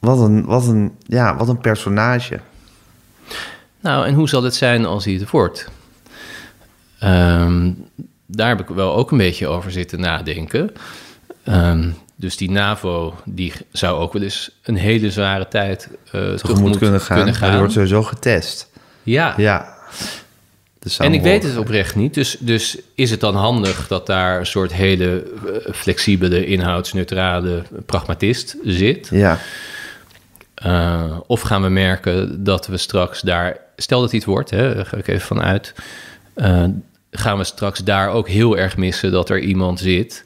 Wat een, wat een, ja, wat een personage. Nou, en hoe zal het zijn als hij het wordt? Ehm, daar heb ik wel ook een beetje over zitten nadenken. Ehm, dus die NAVO, die zou ook wel eens een hele zware tijd eh Tegemoet kunnen gaan. Maar die wordt sowieso getest. Ja, Ja. En ik weet het oprecht niet. Dus, dus is het dan handig dat daar een soort hele eh, flexibele, inhoudsneutrale pragmatist zit? Ja, Uh, of gaan we merken dat we straks daar, stel dat iets wordt, hè, daar ga ik even vanuit, uh, gaan we straks daar ook heel erg missen dat er iemand zit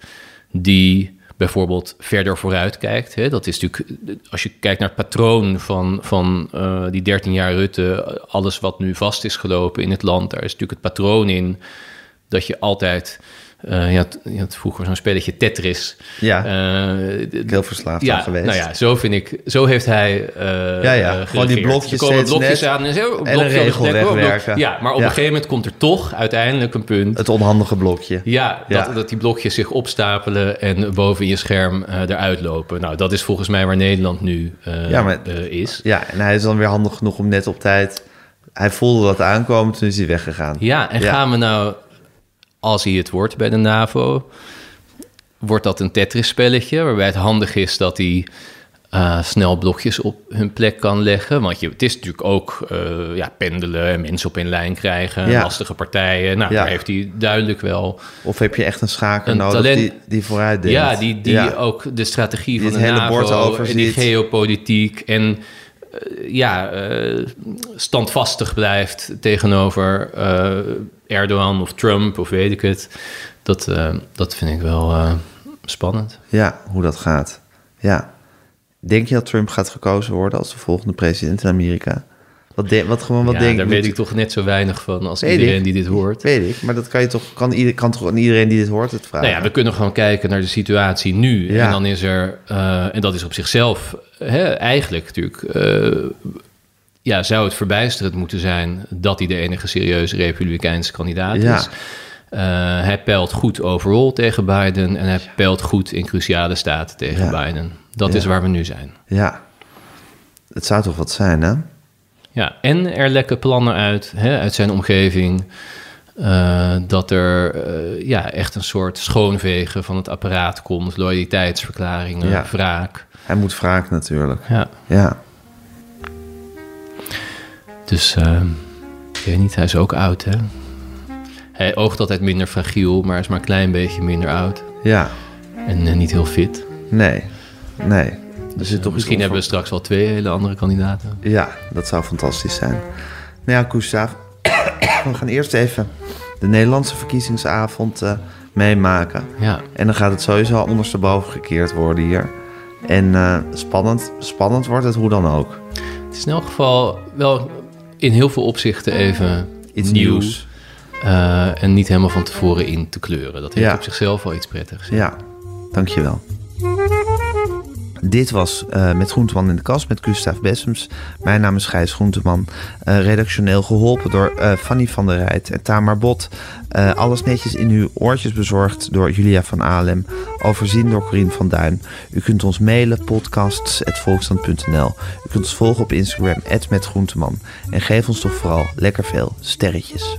die bijvoorbeeld verder vooruit kijkt. Hè. Dat is natuurlijk, als je kijkt naar het patroon van, van uh, die 13 jaar Rutte, alles wat nu vast is gelopen in het land, daar is natuurlijk het patroon in dat je altijd. Uh, je, had, je had vroeger zo'n spelletje Tetris. ja. Uh, heel verslaafd ja, geweest. Nou ja, zo vind ik, zo heeft hij. Uh, ja, ja. Gewoon die blokjes, komen blokjes net aan en zo. En een regel wegwerken. Ja, maar op Ja. een gegeven moment komt er toch uiteindelijk een punt. Het onhandige blokje. Ja, dat, Ja. dat die blokjes zich opstapelen en boven je scherm eruit lopen. Nou, dat is volgens mij waar Nederland nu Ja, maar- is. Ja, en hij is dan weer handig genoeg om net op tijd... Hij voelde dat aankomen, toen is hij weggegaan. Ja, en gaan we nou, als hij het wordt bij de NAVO, wordt dat een Tetris-spelletje waarbij het handig is dat hij eh, snel blokjes op hun plek kan leggen. Want je, het is natuurlijk ook eh, ja, pendelen en mensen op een lijn krijgen, Ja. lastige partijen. Nou, Ja. daar heeft hij duidelijk wel. Of heb je echt een schaker Een nodig talent- die, die vooruit denkt? Ja, die, die Ja. ook de strategie Die van de hele bord NAVO en overziet. die geopolitiek en ja, eh, standvastig blijft tegenover eh, Erdogan of Trump of weet ik het. Dat, eh, dat vind ik wel eh, spannend. Ja, hoe dat gaat. Ja. Denk je dat Trump gaat gekozen worden als de volgende president in Amerika? Wat, de, wat gewoon wat ja, denk daar weet ik toch net zo weinig van als Weet iedereen ik. die dit hoort. Weet ik, maar dat kan je toch, kan, ieder, kan toch aan iedereen die dit hoort het vragen? Nou ja, we kunnen gewoon kijken naar de situatie nu. Ja. En dan is er, eh, en dat is op zichzelf hè, eigenlijk natuurlijk, eh, ja, zou het verbijsterend moeten zijn dat hij de enige serieuze republikeinse kandidaat Ja. is. Eh, hij peilt goed overal tegen Biden en hij peilt goed in cruciale staten tegen Ja. Biden. Dat Ja. is waar we nu zijn. Ja. Het zou toch wat zijn, hè? Ja, en er lekken plannen uit, hè, uit zijn omgeving. eh, dat er eh, ja, echt een soort schoonvegen van het apparaat komt. Loyaliteitsverklaringen, Ja. wraak. Hij moet wraak natuurlijk. Ja, Ja. dus eh, ik weet niet, hij is ook oud, hè? Hij oogt altijd minder fragiel, maar is maar een klein beetje minder oud. Ja. En niet heel fit. Nee. Nee. Dus, toch misschien hebben we straks wel twee hele andere kandidaten. Ja, dat zou fantastisch zijn. Nou ja, Gustav, we gaan eerst even de Nederlandse verkiezingsavond eh, meemaken. Ja, En dan gaat het sowieso ondersteboven gekeerd worden hier. En eh, spannend, spannend wordt het hoe dan ook. het is in elk geval wel in heel veel opzichten even Iets nieuw. nieuws. Eh, en niet helemaal van tevoren in te kleuren. Dat heeft Ja. op zichzelf wel iets prettigs. Ja, dankjewel. Dit was eh, Met Groenteman in de Kast met Gustav Bessems. Mijn naam is Gijs Groenteman. Eh, redactioneel geholpen door eh, Fanny van der Rijt en Tamar Bot. Alles netjes in uw oortjes bezorgd door Julia van Alem. Overzien door Corine van Duin. U kunt ons mailen podcasts.volksstand.nl. U kunt ons volgen op Instagram, @metgroenteman. En geef ons toch vooral lekker veel sterretjes.